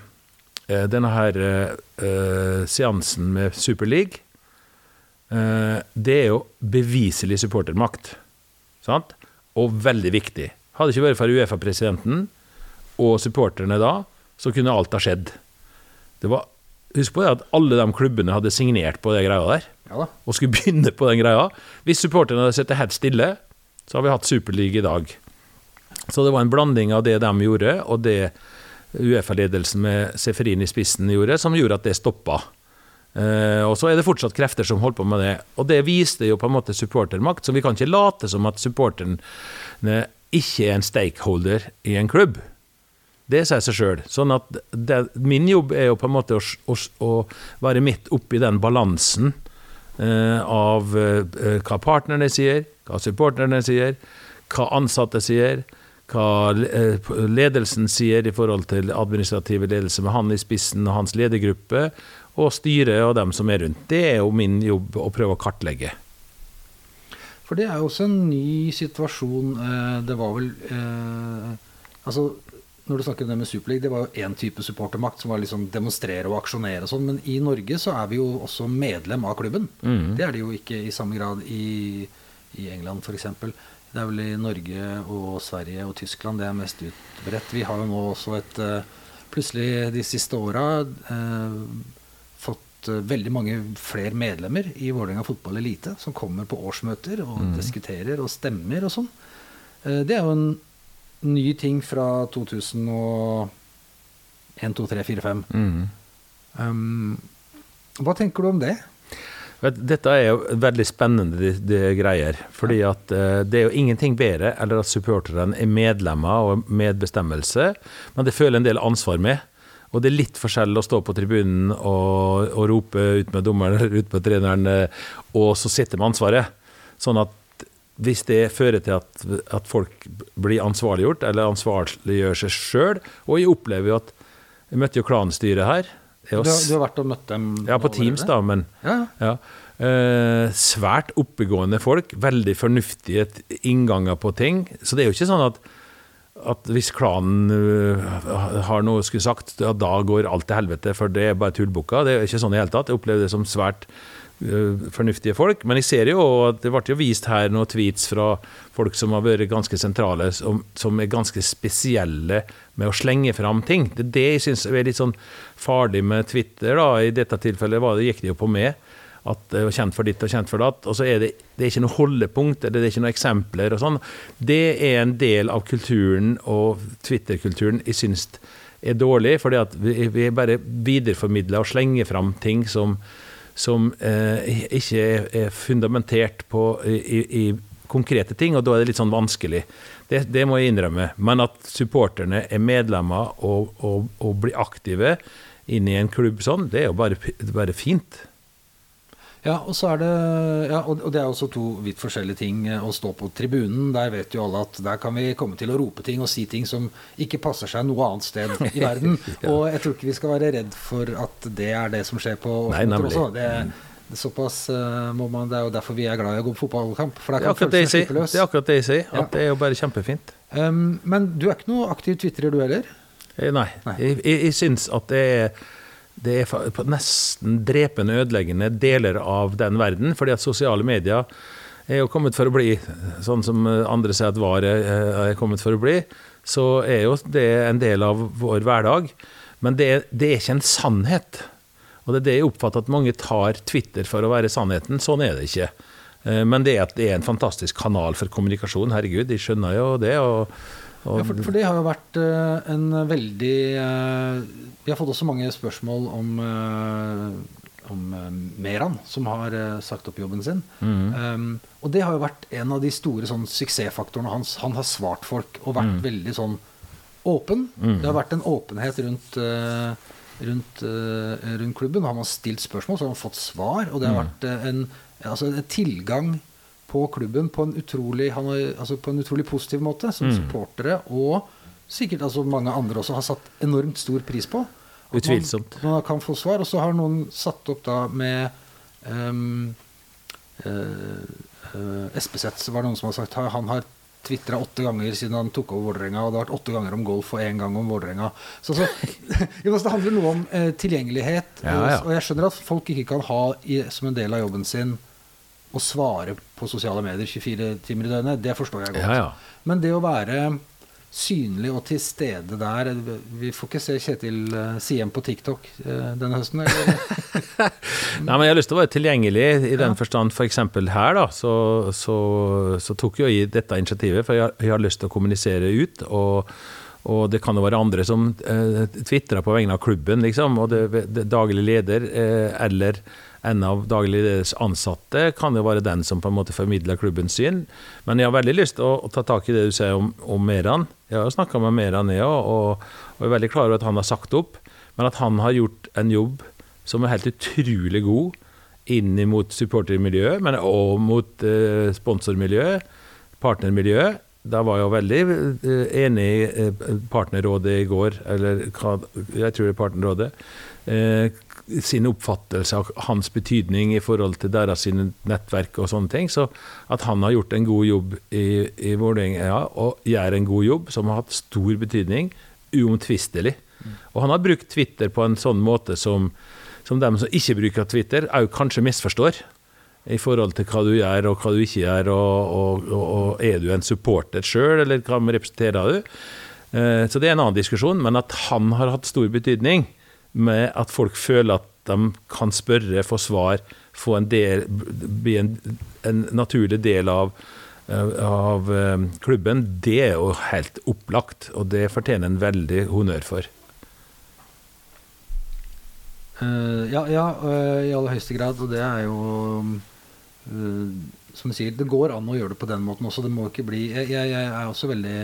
eh, denne her eh, seansen med Super League, eh, det er jo beviselig supportermakt. Sant? Og veldig viktig. Hadde det ikke vært for Uefa-presidenten og supporterne da, så kunne alt ha skjedd. Det var, husk på det at alle de klubbene hadde signert på det greia der, Ja og skulle begynne på den greia. Hvis supporterne hadde sittet helt stille, så hadde vi hatt Superliga i dag. Så det var en blanding av det de gjorde, og det Uefa-ledelsen med Seferin i spissen gjorde, som gjorde at det stoppa. Uh, og så er det fortsatt krefter som holder på med det. Og det viste jo på en måte supportermakt, så vi kan ikke late som at supporterne ikke er en stakeholder i en klubb. Det sier seg sjøl. Sånn at det, min jobb er jo på en måte å, å, å være midt oppi den balansen eh, av eh, hva partnerne sier, hva supporterne sier, hva ansatte sier, hva eh, ledelsen sier i forhold til administrative ledelse med han i spissen og hans ledergruppe, og styret og dem som er rundt. Det er jo min jobb å prøve å kartlegge. For det er jo også en ny situasjon. eh, Det var vel eh, Altså, når du snakker om det med Superliga, det var jo én type supportermakt som var liksom demonstrere og aksjonere og sånn, men i Norge så er vi jo også medlem av klubben. Det er det jo ikke i samme grad i, i England f.eks. Det er vel i Norge og Sverige og Tyskland det er mest utbredt. Vi har jo nå også et eh, Plutselig de siste åra eh, fått eh, veldig mange flere medlemmer i Vålerenga fotball elite som kommer på årsmøter og diskuterer og stemmer og sånn. Eh, Det er jo en ny ting fra 2001, 2, 3, 4, 5. Um, hva tenker du om det? Dette er jo veldig spennende de, de greier. fordi at eh, det er jo ingenting bedre eller at supporterne er medlemmer og medbestemmelse, men det føler en del ansvar med. Og det er litt forskjell å stå på tribunen og, og rope ut med dommeren eller ut med treneren, eh, og så sitte med ansvaret. Sånn at hvis det fører til at, at folk blir ansvarliggjort, eller ansvarliggjør seg sjøl Og jeg opplever jo at Jeg møtte jo klanstyret her. Er Du har, du har vært og møtt dem? ja, på? Teams, da, men Ja, ja. Eh, svært oppegående folk, veldig fornuftige innganger på ting. Så det er jo ikke sånn at, at hvis klanen eh, har noe skulle sagt, ja, da går alt til helvete, for det er bare tullbukka. Det er ikke sånn i det hele tatt. Jeg opplever det som svært fornuftige folk. Men jeg ser jo at det ble jo vist her noen tweets fra folk som har vært ganske sentrale, som, som er ganske spesielle med å slenge fram ting. Det er det jeg syns er litt sånn farlig med Twitter. da, I dette tilfellet det, gikk det jo på meg. At det var kjent for ditt og kjent for datt. Og så er det, det er ikke noe holdepunkt, eller det er ikke noen eksempler og sånn. Det er en del av kulturen og Twitter-kulturen jeg syns er dårlig, fordi at vi, vi bare videreformidler og slenger fram ting som, som eh, ikke er, er fundamentert på i, i, konkrete ting, og da er det litt sånn vanskelig. Det, det må jeg innrømme. Men at supporterne er medlemmer og, og, og blir aktive inn i en klubb sånn, det er jo bare, bare fint. Ja, og så er det ja, og det er også to vidt forskjellige ting eh, å stå på tribunen. Der vet jo alle at der kan vi komme til å rope ting og si ting som ikke passer seg noe annet sted i verden. Og jeg tror ikke vi skal være redd for at det er det som skjer på Nei, også. Det, det, er såpass eh, må man, det er jo derfor vi er glad i å gå på fotballkamp. For Det der er kan det følelsene sier. Det er akkurat det jeg sier. Ja. Det er jo bare kjempefint. Um, men du er ikke noe aktiv twitrer, du heller? Eh, Nei. Nei. Jeg, jeg, jeg syns at det er, det er nesten drepende ødeleggende deler av den verden. fordi at sosiale medier er jo kommet for å bli, sånn som andre sier at VAR er, kommet for å bli. Så er jo det en del av vår hverdag. Men det, det er ikke en sannhet. Og det er det jeg oppfatter at mange tar Twitter for å være sannheten. Sånn er det ikke. Eh, Men det er at det er en fantastisk kanal for kommunikasjon. Herregud, de skjønner jo det. og, og Ja, for, for det har jo vært uh, en veldig uh, Vi har fått også mange spørsmål om, uh, om Meran, som har sagt opp jobben sin. Um, og det har jo vært en av de store sånn, suksessfaktorene hans. Han har svart folk og vært veldig sånn åpen. Det har vært en åpenhet rundt Rundt, rundt klubben har stilt spørsmål, så har han fått svar. Og det har vært eh, en, altså en tilgang på klubben på en utrolig, han har, altså på en utrolig positiv måte, som supportere og sikkert altså mange andre også har satt enormt stor pris på. Utvilsomt. man-. Man, kan få svar. Og så har noen satt opp da med um, Espeseth var det noen som har sagt han har tvitra åtte ganger siden han tok over Vålerenga, og det har vært åtte ganger om golf og én gang om Vålerenga. Så, så, det handler noe om uh, tilgjengelighet. Ja, ja. Og jeg skjønner at folk ikke kan ha i, som en del av jobben sin å svare på sosiale medier 24 timer i døgnet. Det forstår jeg godt. Ja, ja. Men det å være synlig og til stede der Vi får ikke se Kjetil eh, Siem på TikTok eh, denne høsten? Nei, men Jeg har lyst til å være tilgjengelig i den forstand. F.eks. her, da, så, så, så tok jo jeg dette initiativet, for jeg, har- jeg har lyst til å kommunisere ut. og og det kan jo være andre som eh, tvitrer på vegne av klubben, liksom. Og det, det daglig leder eh, eller en av daglig ansatte kan jo være den som på en måte formidler klubbens syn. Men jeg har veldig lyst til å, å ta tak i det du sier om, om Meran. Jeg har jo snakka med Meran, jeg òg, og, og er veldig klar over at han har sagt opp. Men at han har gjort en jobb som er helt utrolig god inn mot supportermiljøet, men også mot eh, sponsormiljøet, partnermiljøet. Da var jeg veldig eh, enig i eh, partnerrådet i går, eller jeg tror det er partnerrådet, eh, sin oppfattelse av hans betydning i forhold til deres nettverk og sånne ting. Så at han har gjort en god jobb i, i Vålerenga, og gjør en god jobb som har hatt stor betydning, uomtvistelig. Og han har brukt Twitter på en sånn måte som, som dem som ikke bruker Twitter, òg kanskje misforstår. I forhold til hva du gjør og hva du ikke gjør, og, og, og, og er du en supporter sjøl, eller hva representerer du? Eh, Så det er en annen diskusjon, men at han har hatt stor betydning med at folk føler at de kan spørre, få svar, få en del, bli en, en naturlig del av, eh, av eh, klubben, det er jo helt opplagt, og det fortjener en veldig honnør for. Uh, ja, ja uh, i aller høyeste grad. Og det er jo uh, Som du sier, det går an å gjøre det på den måten også. Det må ikke bli Jeg, jeg, jeg er også veldig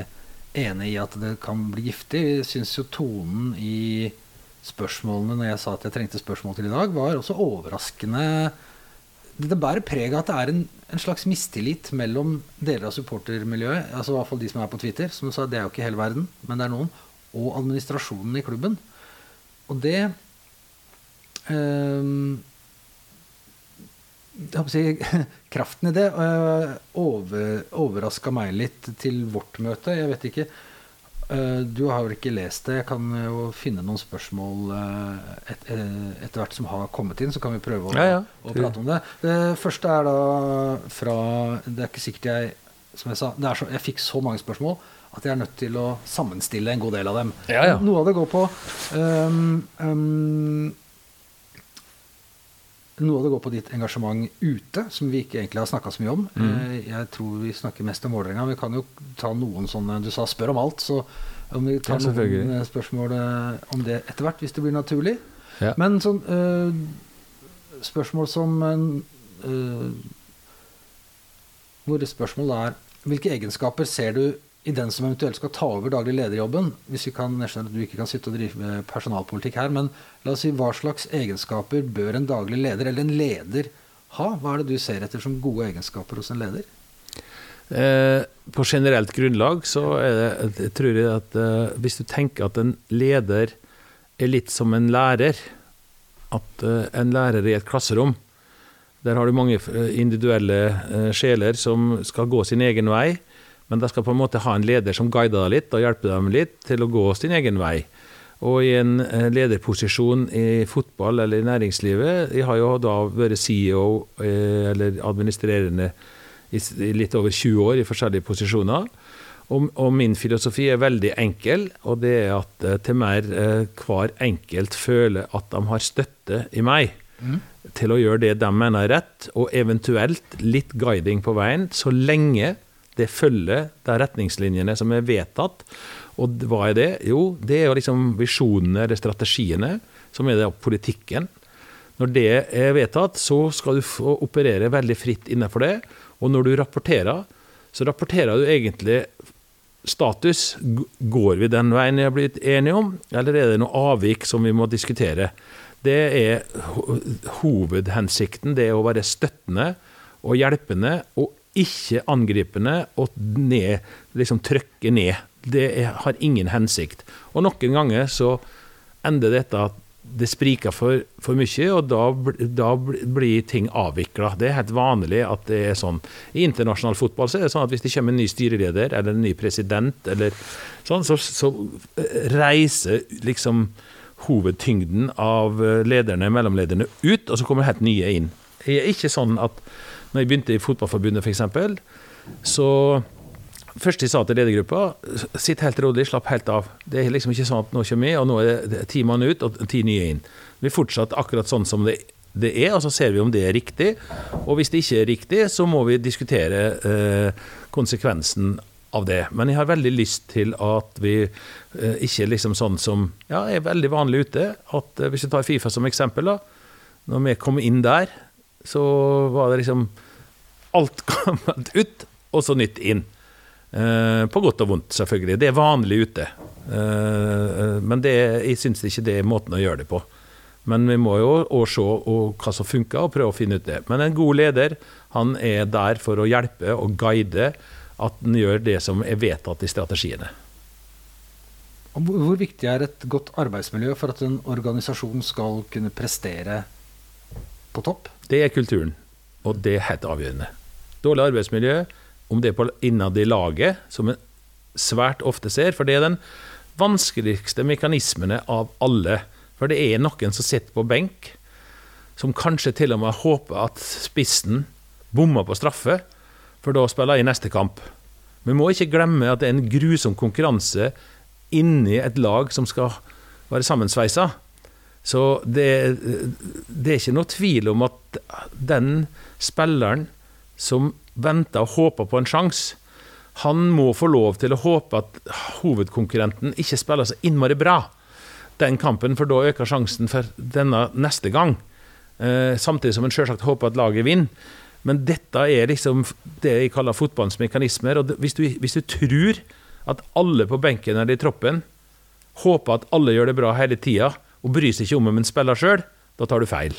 enig i at det kan bli giftig. Jeg syns jo tonen i spørsmålene når jeg sa at jeg trengte spørsmål til i dag, var også overraskende det bærer preg av at det er en, en slags mistillit mellom deler av supportermiljøet, altså i hvert fall de som er på Twitter, som sa, det er jo ikke hele verden, men det er noen, og administrasjonen i klubben. Og det øh, si, kraften i det uh, over, overraska meg litt til vårt møte. Jeg vet ikke. Uh, du har vel ikke lest det. Jeg kan jo finne noen spørsmål uh, et, etter hvert som har kommet inn, så kan vi prøve å, Ja, ja. å prate om det. Det første er da fra Det er ikke sikkert jeg Som jeg sa, det er så, jeg fikk så mange spørsmål at jeg er nødt til å sammenstille en god del av dem. Ja, ja. Noe av det går på um, um, noe av det går på ditt engasjement ute, som vi ikke egentlig har snakka så mye om. Mm. Eh, Jeg tror vi snakker mest om Vålerenga. Vi kan jo ta noen sånne Du sa 'spør om alt', så om vi tar Ja, noen eh, spørsmål eh, om det etter hvert, hvis det blir naturlig. Ja. Men sånn øh, spørsmål som øh, Hvor spørsmålet er Hvilke egenskaper ser du i den som eventuelt skal ta over daglig lederjobben? Hvis vi kan, jeg skjønner at du ikke kan sitte og drive personalpolitikk her, men la oss si hva slags egenskaper bør en daglig leder, eller en leder, ha? Hva er det du ser etter som gode egenskaper hos en leder? Eh, på generelt grunnlag så er det, jeg tror jeg at eh, hvis du tenker at en leder er litt som en lærer, at eh, en lærer i et klasserom, der har du mange eh, individuelle eh, sjeler som skal gå sin egen vei, men de skal på en måte ha en leder som guider deg litt og hjelper dem litt til å gå sin egen vei. Og i en eh, lederposisjon i fotball eller i næringslivet Jeg har jo da vært CEO eh, eller administrerende i litt over 20 år i forskjellige posisjoner. Og, og min filosofi er veldig enkel, og det er at eh, til mer hver enkelt føler at de har støtte i meg til å gjøre det de mener er rett, og eventuelt litt guiding på veien, så lenge det følger de retningslinjene som er vedtatt. Og hva er det? Jo, det er jo liksom visjonene eller strategiene, som er det politikken. Når det er vedtatt, så skal du operere veldig fritt innenfor det. Og når du rapporterer, så rapporterer du egentlig status. Går vi den veien vi har blitt enige om, eller er det noe avvik som vi må diskutere? Det er hovedhensikten, det er å være støttende og hjelpende, og ikke angripende og ned, liksom trykke ned. Det har ingen hensikt. Og noen ganger så ender dette at det spriker for, for mye, og da, da blir ting avvikla. Det er helt vanlig at det er sånn. I internasjonal fotball så er det sånn at hvis det kommer en ny styreleder eller en ny president, eller sånn, så, så eh, reiser liksom hovedtyngden av eh, lederne, mellomlederne, ut, og så kommer helt nye inn. Det er ikke sånn at når jeg begynte i Fotballforbundet, f.eks., så Først de sa til ledergruppa sitt helt rolig, slapp helt av. Det er liksom ikke sånn at nå kommer vi, og nå er det ti mann ut og ti nye inn. Vi er fortsatt akkurat sånn som det, det er, og så ser vi om det er riktig. Og hvis det ikke er riktig, så må vi diskutere eh, konsekvensen av det. Men jeg har veldig lyst til at vi eh, ikke liksom sånn som ja, er veldig vanlig ute. at eh, Hvis vi tar Fifa som eksempel, da. Når vi kom inn der, så var det liksom alt gammelt ut, og så nytt inn. Eh, på godt og vondt, selvfølgelig. Det er vanlig ute. Eh, men det, jeg syns ikke det er måten å gjøre det på. Men vi må jo også se hva som funker, og prøve å finne ut det. Men en god leder han er der for å hjelpe og guide at en gjør det som er vedtatt i strategiene. Hvor viktig er et godt arbeidsmiljø for at en organisasjon skal kunne prestere på topp? Det er kulturen, og det er helt avgjørende. Dårlig arbeidsmiljø, om det er innad i laget, som en svært ofte ser, for det er den vanskeligste mekanismene av alle. For det er noen som sitter på benk, som kanskje til og med håper at spissen bommer på straffe, for da spiller jeg i neste kamp. Vi må ikke glemme at det er en grusom konkurranse inni et lag som skal være sammensveisa. Så det, det er ikke noe tvil om at den spilleren som venter og håper på en sjanse, han må få lov til å håpe at hovedkonkurrenten ikke spiller så innmari bra den kampen, for da øker sjansen for denne neste gang. Eh, samtidig som en selvsagt håper at laget vinner. Men dette er liksom det jeg kaller fotballens mekanismer. og hvis du, hvis du tror at alle på benken eller i troppen håper at alle gjør det bra hele tida, og bryr seg ikke om om en spiller sjøl, da tar du feil.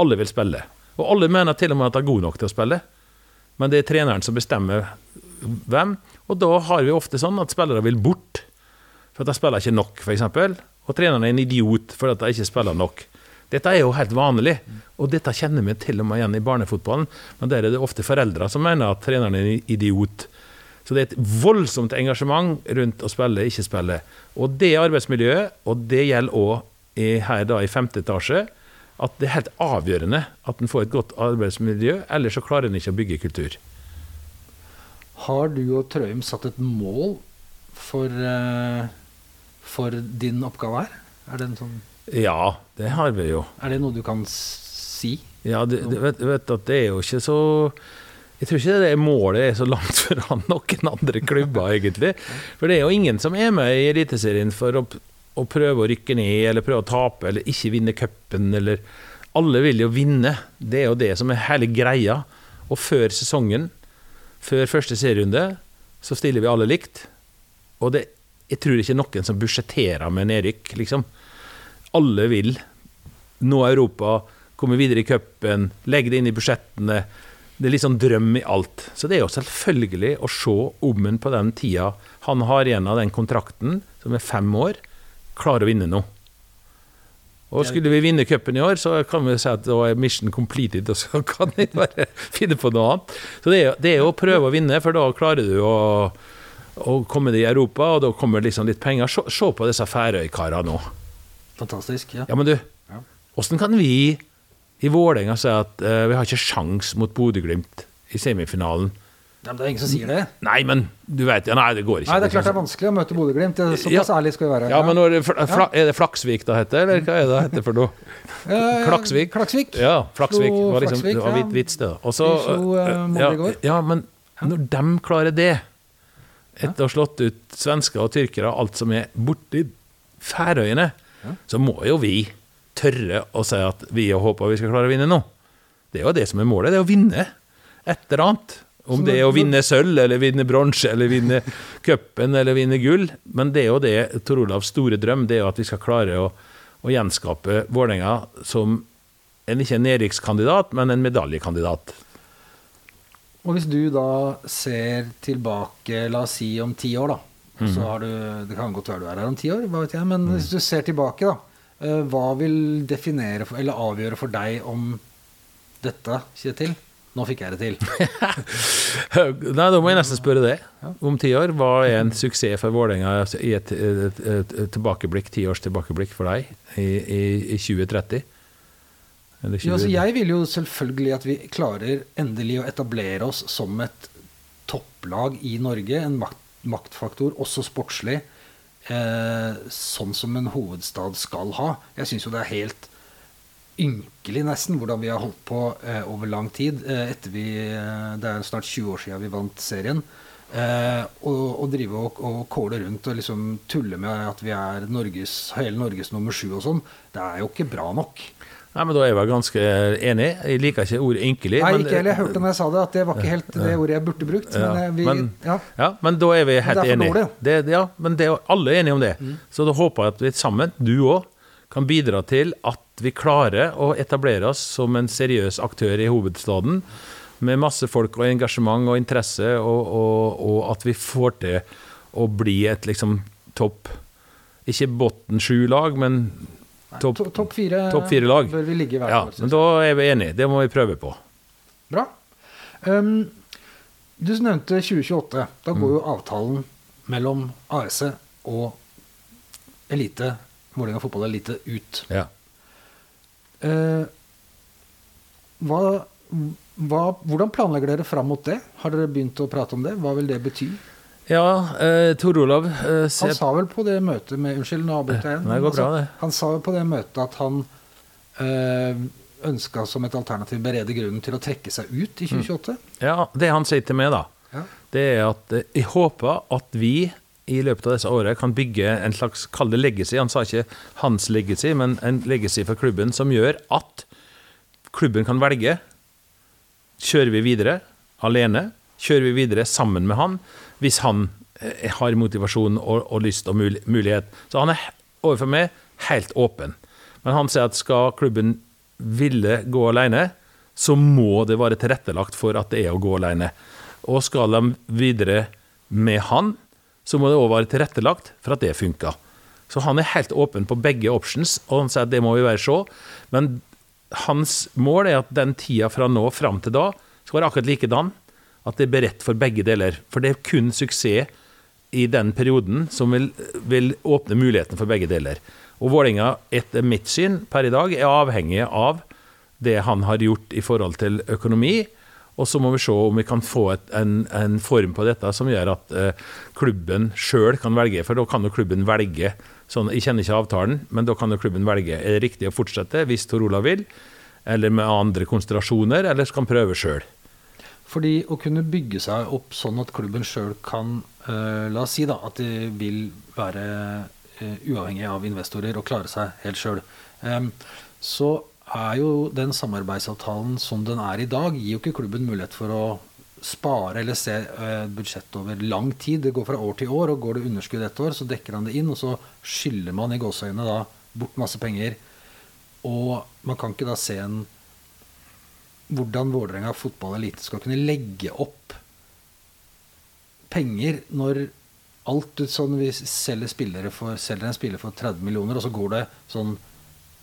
Alle vil spille. Og alle mener til og med at de er gode nok til å spille. Men det er treneren som bestemmer hvem. Og da har vi ofte sånn at spillere vil bort. For at de spiller ikke nok, f.eks. Og treneren er en idiot for at de ikke spiller nok. Dette er jo helt vanlig, og dette kjenner vi til og med igjen i barnefotballen. Men der er det ofte foreldre som mener at treneren er en idiot. Så det er et voldsomt engasjement rundt å spille, ikke spille. Og det arbeidsmiljøet, og det gjelder òg her da i femte etasje, at det er helt avgjørende at en får et godt arbeidsmiljø, ellers så klarer en ikke å bygge kultur. Har du og Trøim satt et mål for, eh, for din oppgave her? Er det, en sånn, Ja, det har vi jo. er det noe du kan si? Ja, du, vet, vet at det er jo ikke så Jeg tror ikke det målet er så langt foran noen andre klubber, egentlig. For det er jo ingen som er med i Eliteserien for å, å prøve å rykke ned, eller prøve å tape, eller ikke vinne cupen, eller Alle vil jo vinne. Det er jo det som er hele greia. Og før sesongen, før første serierunde, så stiller vi alle likt. Og det, jeg tror ikke noen som budsjetterer med nedrykk, liksom. Alle vil nå Europa, komme videre i cupen, legge det inn i budsjettene. Det er litt sånn drøm i alt. Så det er jo selvfølgelig å se om en på den tida han har igjen av den kontrakten, som er fem år, klarer å vinne nå. Og skulle vi vinne cupen i år, så kan vi si at da er mission completed, og så kan vi bare finne på noe annet. Så det er, det er å prøve å vinne, for da klarer du å, å komme deg i Europa, og da kommer liksom litt penger. Se, se på disse Færøy-karene nå. Fantastisk. ja. Ja, men du, åssen kan vi i Vålerenga si at uh, vi har ikke sjans mot Bodø-Glimt i semifinalen? Men det er ingen som sier det. Nei, men du vet ja, Nei, det går ikke. Nei, det er klart det er vanskelig å møte Bodø-Glimt. det Såpass Ja. ærlig skal vi være. Ja, men når, fla, fla, Er det Flaksvik det heter, eller hva er det heter for noe? Eh, Klaksvik. Klaksvik. Ja, Flaksvik. Det var liksom, det var ja. vits, det. da. Og så, slo, eh, ja, ja, men når de klarer det, etter å ha slått ut svensker og tyrkere, alt som er borti Færøyene, så må jo vi tørre å si at vi har håpa vi skal klare å vinne nå. Det er jo det som er målet, det er å vinne et eller annet. Om det er å vinne sølv, eller vinne bronse, eller vinne cupen, eller vinne gull. Men det er jo det Tor Olavs store drøm, det er jo at vi skal klare å, å gjenskape Vålerenga som en ikke en nedrykkskandidat, men en medaljekandidat. Og hvis du da ser tilbake, la oss si om ti år, da. Mm. Så har du, det kan godt være du er her om ti år, hva vet jeg. Men hvis du ser tilbake, da. eh, Hva vil definere for, eller avgjøre for deg om dette, Kjetil? Nå fikk jeg det til. Nei, da må jeg nesten spørre det. Om ti år, hva er en suksess for Vålerenga altså, i et, et, et, et tilbakeblikk, ti års tilbakeblikk for deg i, i, i 2030? Eller Jo, altså jeg vil jo selvfølgelig at vi klarer endelig å etablere oss som et topplag i Norge. En makt, maktfaktor, også sportslig. Eh, sånn som en hovedstad skal ha. Jeg syns jo det er helt ynkelig nesten hvordan vi har holdt på eh, over lang tid. Eh, etter vi, eh, det er snart 20 år siden vi vant serien. Eh, og, og drive og, og kåle rundt og liksom tulle med at vi er Norges, hele Norges nummer sju og sånn. Det er jo ikke bra nok. Nei, men Da er jeg vel ganske enig. Jeg liker ikke ordet ynkelig. Nei, ikke heller. Jeg hørte når jeg sa det, at det var ikke helt det ordet jeg burde brukt. Ja, men, eh, vi, men- ja. Ja, men da er vi helt er enige. Mm. Det, ja, men det er alle enige om det. Så da håper jeg at vi sammen, du òg, kan bidra til at vi klarer å etablere oss som en seriøs aktør i hovedstaden. Med masse folk og engasjement og interesse, og, og, og at vi får til å bli et liksom topp Ikke bunnen sju-lag, men topp To- top fire, top fire lag. bør vi ligge i hver Ja, år, men da er vi enige. Det må vi prøve på. Bra. Um, du nevnte 2028. Da Mm. går jo avtalen mellom AS og Elite, Vålerenga fotball elite, ut. Ja. Eh, hva, hva, hvordan planlegger dere fram mot det? Har dere begynt å prate om det? Hva vil det bety? Ja, eh, Tor Olav eh, Han sa vel på det møtet med Unnskyld, nå avbryter jeg igjen. Går Han sa- jo på det møtet at han eh, ønska som et alternativ berede grunnen til å trekke seg ut i 2028. Ja, det han sier til meg, da, Ja. det er at eh, jeg håper at vi i løpet av disse årene kan bygge en slags, kall det legacy, han sa ikke hans legacy, men en legacy for klubben som gjør at klubben kan velge. Kjører vi videre alene? Kjører vi videre sammen med han? Hvis han eh, har motivasjon og, og lyst og mul mulighet. Så han er overfor meg helt åpen. Men han sier at skal klubben ville gå alene, så må det være tilrettelagt for at det er å gå alene. Og skal de videre med han, så må det òg være tilrettelagt for at det funker. Så han er helt åpen på begge options, og han sier at det må vi bare se. Men hans mål er at den tida fra nå fram til da skal være akkurat likedan. At det er beredt for begge deler. For det er kun suksess i den perioden som vil, vil åpne muligheten for begge deler. Og Vålerenga, etter mitt syn per i dag, er avhengig av det han har gjort i forhold til økonomi. Og så må vi se om vi kan få et, en, en, form på dette som gjør at eh, klubben sjøl kan velge. For da kan jo klubben velge. Sånn, jeg kjenner ikke avtalen, men da kan jo klubben velge. Er det riktig å fortsette hvis Tor Olav vil, eller med andre konstellasjoner, eller skal han prøve sjøl? Fordi å kunne bygge seg opp sånn at klubben sjøl kan eh, La oss si da at de vil være eh, uavhengig av investorer og klare seg helt sjøl. Så er jo den samarbeidsavtalen som den er i dag, gir jo ikke klubben mulighet for å spare eller se budsjettet budsjett over lang tid. Det går fra år til år, og går det underskudd ett år, så dekker han det inn, og så skylder man i gåseøynene da bort masse penger. Og man kan ikke da se en hvordan Vålerenga fotballelite skal kunne legge opp penger når alt sånn vi selger, spillere for, selger en spiller for 30 millioner, og så går det sånn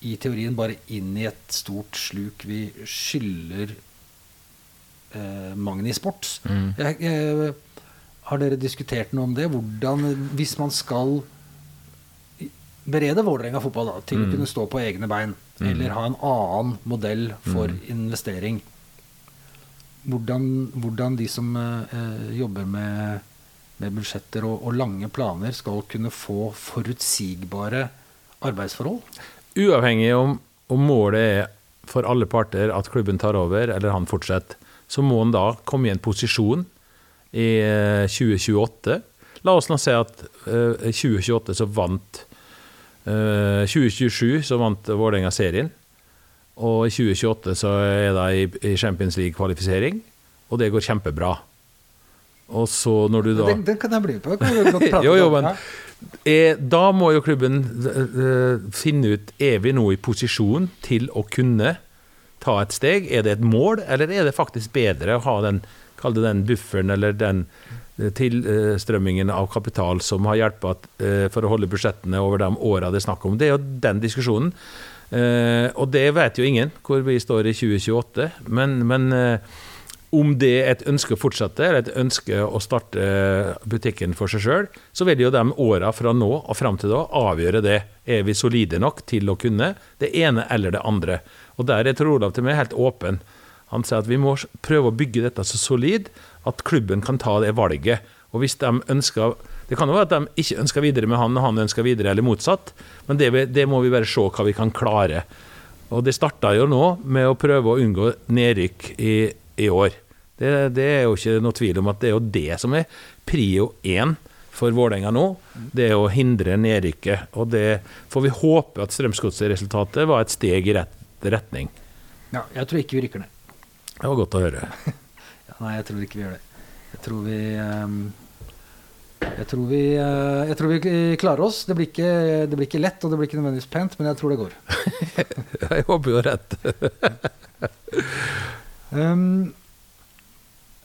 i teorien bare inn i et stort sluk vi skylder eh, Magni Sports. Mm. Jeg, jeg, har dere diskutert noe om det? Hvordan, hvis man skal berede Vålerenga fotball da, til mm. å kunne stå på egne bein, mm. eller ha en annen modell for mm. investering. Hvordan, hvordan, de som eh, jobber med, med budsjetter og, og, lange planer, skal kunne få forutsigbare arbeidsforhold? Uavhengig om, om målet er for alle parter at klubben tar over, eller han fortsetter, så må han da komme i en posisjon i 2028. Eh, La oss nå se at i uh, 2028 så vant 2027 eh, så vant Vålerenga serien. Og i 2028 så er de i Champions League-kvalifisering, og det går kjempebra. Og så når du da Den, den kan jeg bli med på. jo, jo, men da må jo klubben uh, finne ut er vi nå i posisjon til å kunne ta et steg. Er det et mål, eller er det faktisk bedre å ha den, den bufferen eller den tilstrømmingen av kapital som har hjulpet eh, for å holde budsjettene over de åra det er snakk om. Det er jo den diskusjonen. Eh, og det vet jo ingen hvor vi står i 2028. Men, men eh, om det er et ønske å fortsette, eller et ønske å starte butikken for seg sjøl, så vil jo de åra fra nå og fram til da avgjøre det. Er vi solide nok til å kunne det ene eller det andre? Og der er Tor Olav til meg helt åpen. Han sier at vi må prøve å bygge dette så solid at klubben kan ta det valget. Og hvis de ønsker Det kan jo være at de ikke ønsker videre med han, og han ønsker videre, eller motsatt. Men det, det må vi bare se hva vi kan klare. Og det starta jo nå med å prøve å unngå nedrykk i, i år. Det, det, er jo ikke noe tvil om at det er jo det som er prio én for Vålerenga nå. Det er å hindre nedrykket. Og det får vi håpe at Strømsgodset-resultatet var et steg i rett retning. Ja, jeg tror ikke vi rykker ned. Det var godt å høre. ja, nei, jeg tror ikke vi gjør det. Jeg tror vi um, jeg, tror vi, uh, jeg tror vi klarer oss. Det blir, ikke, det blir ikke lett, og det blir ikke nødvendigvis pent, men jeg tror det går. jeg håper du har rett. um, Eh,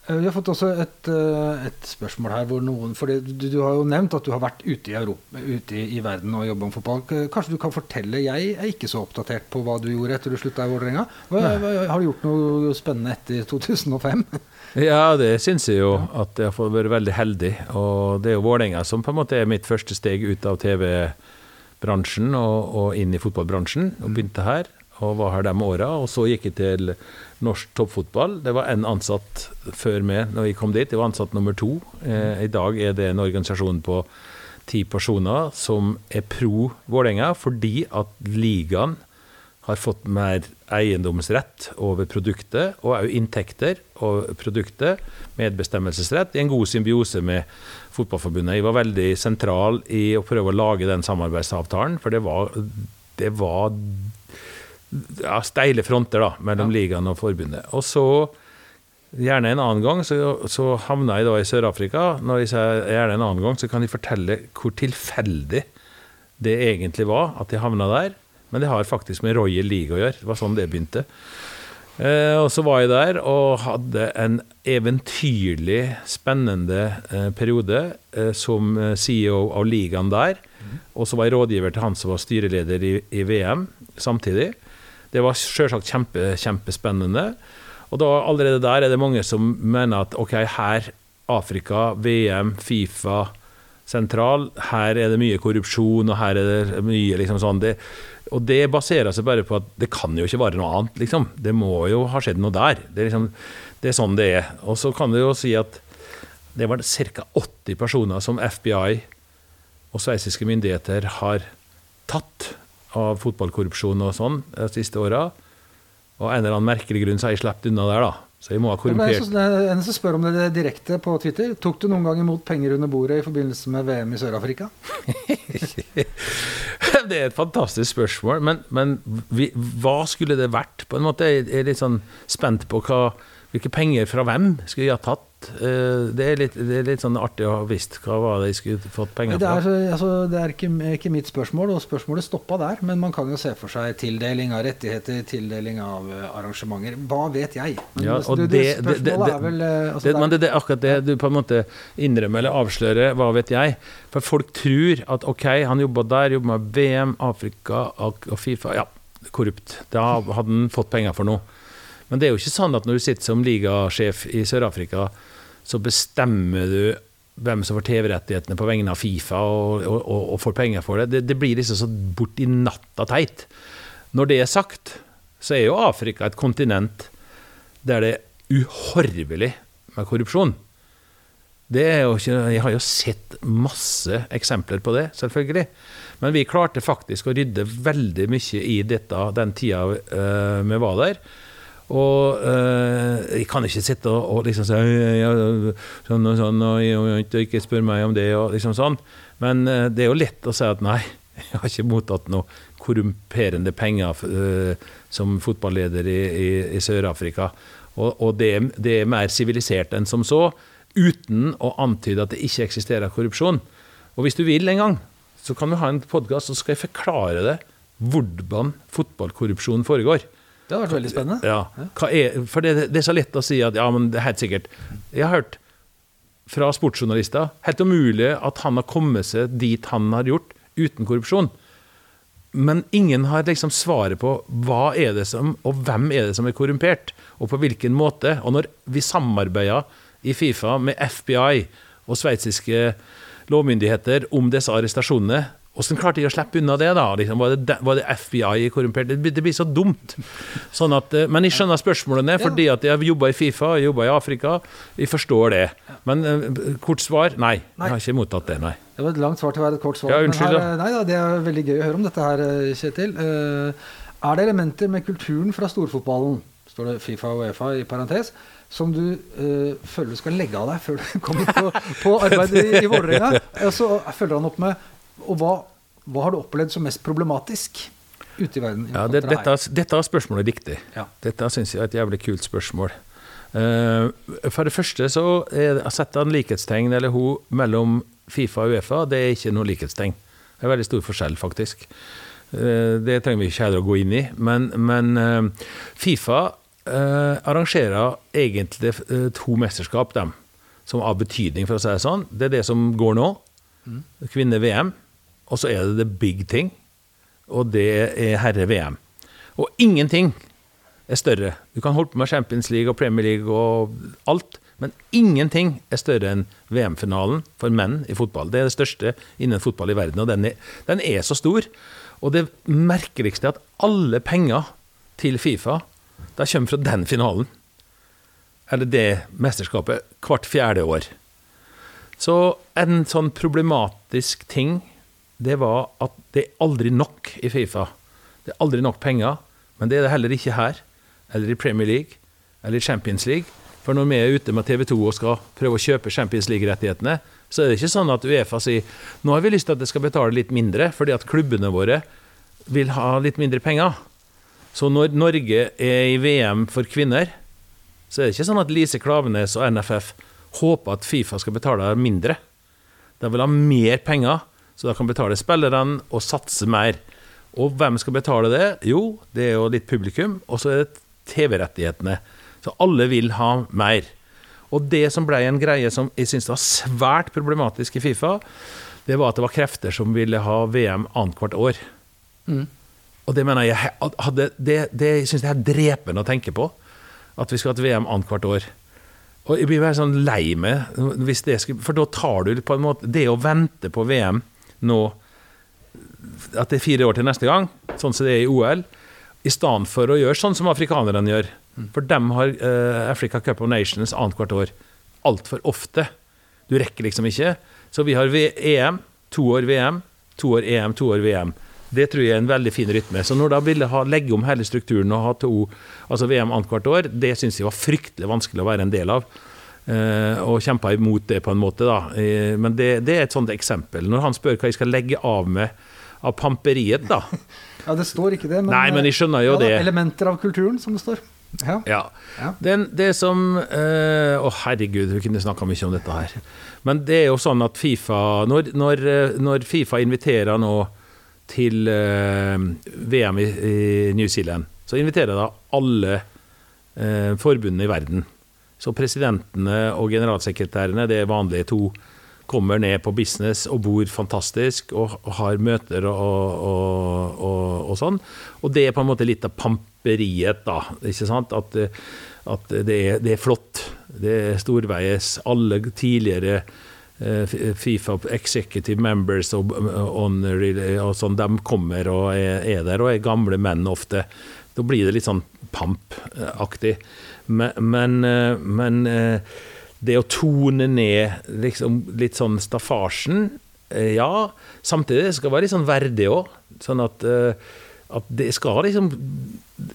vi har fått også et, eh, et spørsmål her hvor noen For du, du, har jo nevnt at du har vært ute i, Europa, ute i, verden og jobba om fotball. Kanskje du kan fortelle Jeg er ikke så oppdatert på hva du gjorde etter du slutta i Vålerenga. Har du gjort noe spennende etter 2005? Ja, det syns jeg jo at jeg har vært veldig heldig. Og det er jo Vålerenga som på en måte er mitt første steg ut av TV-bransjen og, og inn i fotballbransjen. Og begynte her og var her de åra. Og så gikk jeg til norsk toppfotball. Det var én ansatt før meg når jeg kom dit. Det var ansatt nummer to. Eh, I dag er det en organisasjon på ti personer som er pro Vålerenga, fordi at ligaen har fått mer eiendomsrett over produktet, og òg inntekter over produktet. Medbestemmelsesrett i en god symbiose med Fotballforbundet. Jeg var veldig sentral i å prøve å lage den samarbeidsavtalen, for det var, det var ja, steile fronter da, mellom ja. ligaen og forbundet. Og så, gjerne en annen gang, så, så havna jeg da i Sør-Afrika. Når jeg sier gjerne en annen gang, så kan jeg fortelle hvor tilfeldig det egentlig var at jeg havna der. Men det har faktisk med Royal League å gjøre. Det var sånn det begynte. Eh, og så var jeg der og hadde en eventyrlig spennende eh, periode eh, som CEO av ligaen der. Mm. og så var jeg rådgiver til han som var styreleder i, i VM samtidig. Det var selvsagt kjempe, kjempespennende. Og da allerede der er det mange som mener at ok, her Afrika, VM, Fifa sentral, her er det mye korrupsjon, og her er det mye liksom sånn det, Og det baserer seg bare på at det kan jo ikke være noe annet, liksom. Det må jo ha skjedd noe der. Det er, liksom, det er sånn det er. Og så kan du jo si at det var ca. 80 personer som FBI og sveitsiske myndigheter har tatt av fotballkorrupsjon og sånn de siste åra. Og en eller annen merkelig grunn så har jeg sluppet unna der, da. Så jeg må ha korrumpert ja, er En som spør om det direkte på Twitter. Tok du noen gang imot penger under bordet i forbindelse med VM i Sør-Afrika? Det er et fantastisk spørsmål, men, men vi, hva skulle det vært? På en måte Jeg er litt sånn spent på hva, hvilke penger fra hvem skulle jeg ha tatt. Eh, Det er litt, det er litt sånn artig å ha visst hva var det jeg skulle fått penger Det er, altså, det er ikke, ikke mitt spørsmål, og spørsmålet stoppa der. Men man kan jo se for seg tildeling av rettigheter, tildeling av eh, arrangementer. Hva vet jeg? Men Ja, og det, spørsmålet det- er vel eh, altså, Det, men det, er akkurat det du på en måte innrømmer eller avslører, hva vet jeg. For folk tror at ok, han jobba der, jobba med VM, Afrika og og Fifa. Ja, korrupt. Da hadde han fått penger for noe. Men det er jo ikke sånn at når du sitter som ligasjef i Sør-Afrika, så bestemmer du hvem som får TV-rettighetene på vegne av Fifa og, og, og, får penger for det. det. Det blir liksom så bort i natta teit. Når det er sagt, så er jo Afrika et kontinent der det er uhorvelig med korrupsjon. Det er jo ikke, jeg har jo sett masse eksempler på det, selvfølgelig. Men vi klarte faktisk å rydde veldig mye i dette den tida eh, vi var der. Og eh, jeg kan ikke sitte og, og liksom si sånn og sånn, og, og ikke- spør meg om det, og liksom sånn. Men eh, det er jo lett å si at nei, jeg har ikke mottatt noe korrumperende penger eh, som fotballeder i, i, i Sør-Afrika. Og, og det, det er mer sivilisert enn som så, uten å antyde at det ikke eksisterer korrupsjon. Og hvis du vil en gang, så kan du ha en podkast, så skal jeg forklare det hvordan fotballkorrupsjon foregår. Det har vært veldig spennende. Ja. Er, for det, det er så lett å si at ja, men det er helt sikkert. Jeg har hørt fra sportsjournalister helt umulig at han har kommet seg dit han har gjort, uten korrupsjon. Men ingen har liksom svaret på hva er det som, og hvem er det som er korrumpert, og på hvilken måte. Og når vi samarbeider i Fifa med FBI og sveitsiske lovmyndigheter om disse arrestasjonene, hvordan klarte de å slippe unna det, da? Liksom, var, det, var det FBI korrumpert? Det, det blir så dumt. Sånn at, eh, men jeg skjønner spørsmålene, fordi at jeg har jobba i Fifa, jeg jobba i Afrika. Jeg forstår det. Men eh, kort svar nei. Jeg har ikke mottatt det, nei. Det var et langt svar til å være et kort svar. Ja, unnskyld, her, da. nei, da, det er veldig gøy å høre om dette her, eh, Kjetil. Eh, er det elementer med kulturen fra storfotballen, står det Fifa og Uefa i parentes, som du øh, føler du skal legge av deg før du kommer på, på arbeid i, i Vålerenga? Og så følger han opp med Og hva, hva har du opplevd som mest problematisk ute i verden? Ja, det, dette, dette spørsmålet er riktig. Ja. Dette syns jeg er et jævlig kult spørsmål. Uh, for det første så er setter han likhetstegn eller hun mellom Fifa og Uefa. Det er ikke noe likhetstegn. Det er veldig stor forskjell, faktisk. Uh, det trenger vi ikke heller å gå inn i. Men, men uh, Fifa arrangerer egentlig to mesterskap, dem, som har betydning, for å si det sånn. Det er det som går nå. Kvinne-VM. Og så er det the big thing og det er herre-VM. Og ingenting er større. Du kan holde på med Champions League og Premier League og alt, men ingenting er større enn VM-finalen for menn i fotball. Det er det største innen fotball i verden, og den er, den er så stor. Og det merkeligste er at alle penger til Fifa de kommer fra den finalen. Eller det mesterskapet hvert fjerde år. Så en sånn problematisk ting det var at det er aldri nok i Fifa. Det er aldri nok penger, men det er det heller ikke her, eller i Premier League, eller i Champions League. For når vi er ute med TV 2 og skal prøve å kjøpe Champions League-rettighetene, så er det ikke sånn at Uefa sier nå har vi lyst til at det skal betale litt mindre, fordi at klubbene våre vil ha litt mindre penger. Så når Norge er i VM for kvinner, så er det ikke sånn at Lise Klavenes og NFF håper at Fifa skal betale mindre. De vil ha mer penger, så de kan betale spillerne og satse mer. Og hvem skal betale det? Jo, det er jo litt publikum, og så er det TV-rettighetene. Så alle vil ha mer. Og det som ble en greie som jeg syns var svært problematisk i Fifa, det var at det var krefter som ville ha VM annethvert år. Mm. Og det mener jeg hadde, Det, det syns jeg er drepende å tenke på. At vi skal ha et VM annethvert år. Og jeg blir bare sånn lei meg, hvis det skulle, for da tar du på en måte Det å vente på VM nå At det er fire år til neste gang, sånn som det er i OL, i stedet for å gjøre sånn som afrikanerne gjør. For dem har uh, Africa Cup of Nations annethvert år. Altfor ofte. Du rekker liksom ikke. Så vi har EM, to år VM, to år EM, to år VM. Det tror jeg er en veldig fin rytme. Så når da ville ha, legge om hele strukturen og ha to, altså VM annethvert år, det syns jeg var fryktelig vanskelig å være en del av. Uh, og kjempa imot det på en måte, da. Uh, men det, det, er et sånt eksempel. Når han spør hva jeg skal legge av med av pamperiet, da. ja, det står ikke det, men, Nei, men jeg skjønner jo ja, det. Elementer av kulturen, som det står. Ja. ja. Den, det som Å, uh, herregud, vi kunne snakka mye om dette her. Men det er jo sånn at Fifa Når, når, når Fifa inviterer nå til uh, VM i, i, New Zealand, så inviterer da alle uh, forbundene i verden. Så presidentene og generalsekretærene, det er vanlige to, kommer ned på business og bor fantastisk og, og har møter og, og, og, sånn. Og det er på en måte litt av pamperiet, da. ikke sant? At, at det, er, det, er, flott. Det er storveies. Alle tidligere Fifa executive members og sånn, de kommer og er, er, der, og er gamle menn ofte. Da blir det litt sånn pampaktig. Men, men, men det å tone ned liksom, litt sånn staffasjen Ja, samtidig skal det være litt sånn verdig òg. Sånn at, at det skal liksom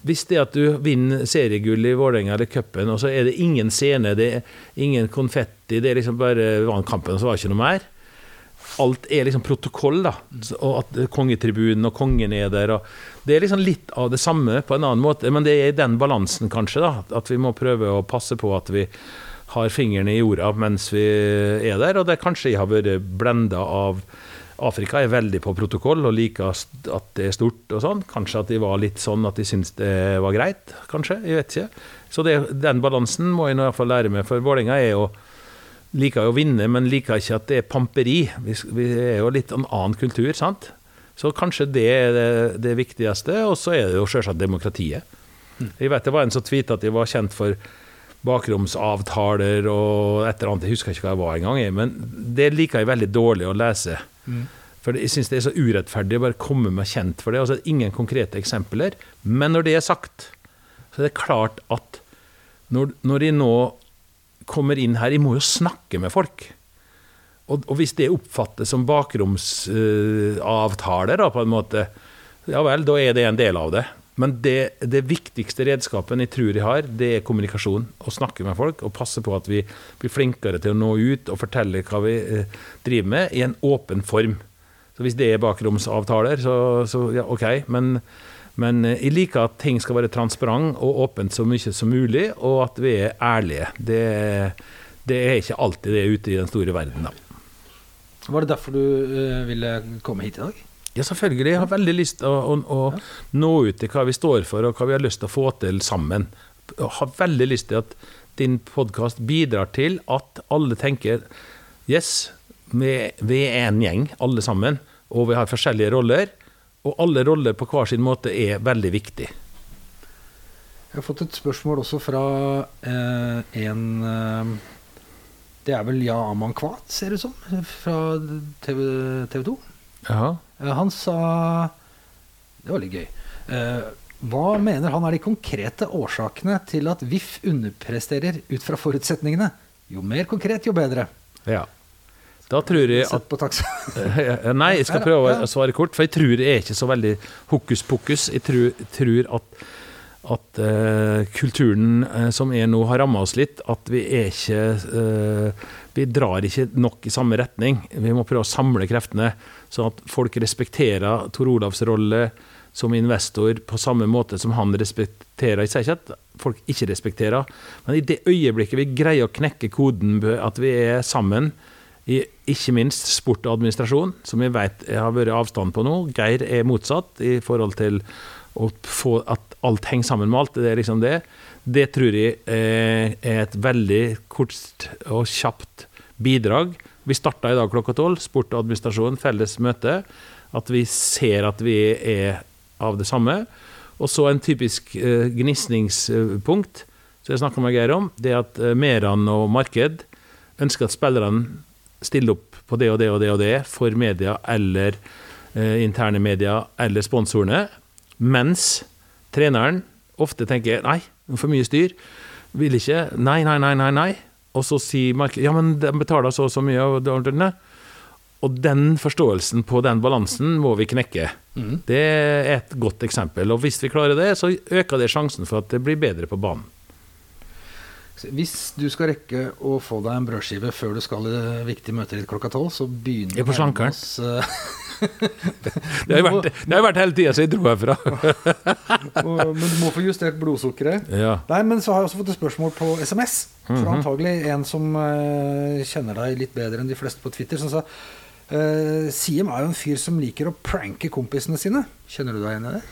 hvis det at du vinner seriegull i Vålerenga eller cupen, og så er det ingen scene, det er ingen konfetti, det er liksom bare vant kampen, og så var det ikke noe mer. Alt er liksom protokoll, da. Og at kongetribunen og kongen er der. Og det er liksom litt av det samme på en annen måte, men det er den balansen, kanskje, da. At vi må prøve å passe på at vi har fingrene i jorda mens vi er der. Og det kanskje jeg har vært blenda av Afrika er veldig på protokoll og liker at det er stort og sånn. Kanskje at de var litt sånn at de syntes det var greit, kanskje. Jeg vet ikke. Så det, den balansen må jeg i hvert fall lære meg, for Vålerenga er jo liker jo å vinne, men liker ikke at det er pamperi. Vi, vi er jo litt en annen kultur, sant. Så kanskje det er det, det viktigste. Og så er det jo selvsagt demokratiet. Mm. Jeg vet det var en som tvitra at de var kjent for bakromsavtaler og et eller annet. Jeg husker ikke hva jeg var engang, men det liker jeg veldig dårlig å lese. Mm. For jeg syns det er så urettferdig å bare komme meg kjent for det. Altså, ingen konkrete eksempler. Men når det er sagt, så er det klart at når, når de nå kommer inn her Jeg må jo snakke med folk. Og, og hvis det oppfattes som bakromsavtaler, uh, på en måte, ja vel, da er det en del av det. Men det, det, viktigste redskapen jeg tror jeg har, det er kommunikasjon. Å snakke med folk og passe på at vi blir flinkere til å nå ut og fortelle hva vi uh, driver med, i en åpen form. Så Hvis det er bakromsavtaler, så, så ja, OK. Men, men, eh, jeg liker at ting skal være transparent og åpent så mye som mulig, og at vi er ærlige. Det, det er ikke alltid det ute i den store verden, da. Var det derfor du uh, ville komme hit i dag? Ja, selvfølgelig. Jeg har veldig lyst til å, å, å nå ut til hva vi står for, og hva vi har lyst til å få til sammen. Jeg har veldig lyst til at din podkast bidrar til at alle tenker Yes, vi, vi er en gjeng, alle sammen, og vi har forskjellige roller. Og alle roller på hver sin måte er veldig viktig. Jeg har fått et spørsmål også fra eh, en eh, Det er vel Ja Aman Kwat, ser det ut som, fra TV, TV 2. Ja. Eh, han sa Det var litt gøy. Eh, hva mener han er de konkrete årsakene til at VIF underpresterer ut fra forutsetningene? Jo mer konkret, jo bedre. Ja. Da tror jeg at Nei, jeg skal prøve å svare kort. For jeg tror det er ikke så veldig hokus pokus. Jeg tror, tror at, at uh, kulturen uh, som er nå, har ramma oss litt. At vi er ikke uh, Vi drar ikke nok i samme retning. Vi må prøve å samle kreftene. Sånn at folk respekterer Tor Olavs rolle som investor på samme måte som han respekterer. Jeg sier ikke at folk ikke respekterer, men i det øyeblikket vi greier å knekke koden at vi er sammen, i ikke minst sport og administrasjon, som vi vet har vært avstand på nå. Geir er motsatt i forhold til å få at alt henger sammen med alt. Det er liksom det. Det tror jeg eh, er et veldig kort og kjapt bidrag. Vi starta i dag klokka tolv. Sport og administrasjon, felles møte. At vi ser at vi er av det samme. Og så en typisk eh, gnisningspunkt som jeg snakka med Geir om, det er at eh, Meran og marked ønsker at spillerne stiller opp på det og det og det og det for media eller eh, interne media eller sponsorene, mens treneren ofte tenker nei, for mye styr, vil ikke, nei, nei, nei, nei, nei. Og så sier markedet ja, men de betaler så og så mye. Og, og den forståelsen på den balansen må vi knekke. Det er et godt eksempel. Og hvis vi klarer det, så øker det sjansen for at det blir bedre på banen. Hvis du skal rekke å få deg en brødskive før du skal i det viktige møter ditt klokka tolv, så begynner Jeg er på vi slankeren. Det har jo vært, det har vært hele tida, så jeg dro herfra. Men du må få justert blodsukkeret. Ja. Nei, men så har jeg også fått et spørsmål på SMS. Mhm. Fra antagelig en som uh, kjenner deg litt bedre enn de fleste på Twitter. Som sa uh, Siem er jo en fyr som liker å pranke kompisene sine. Kjenner du deg igjen i det?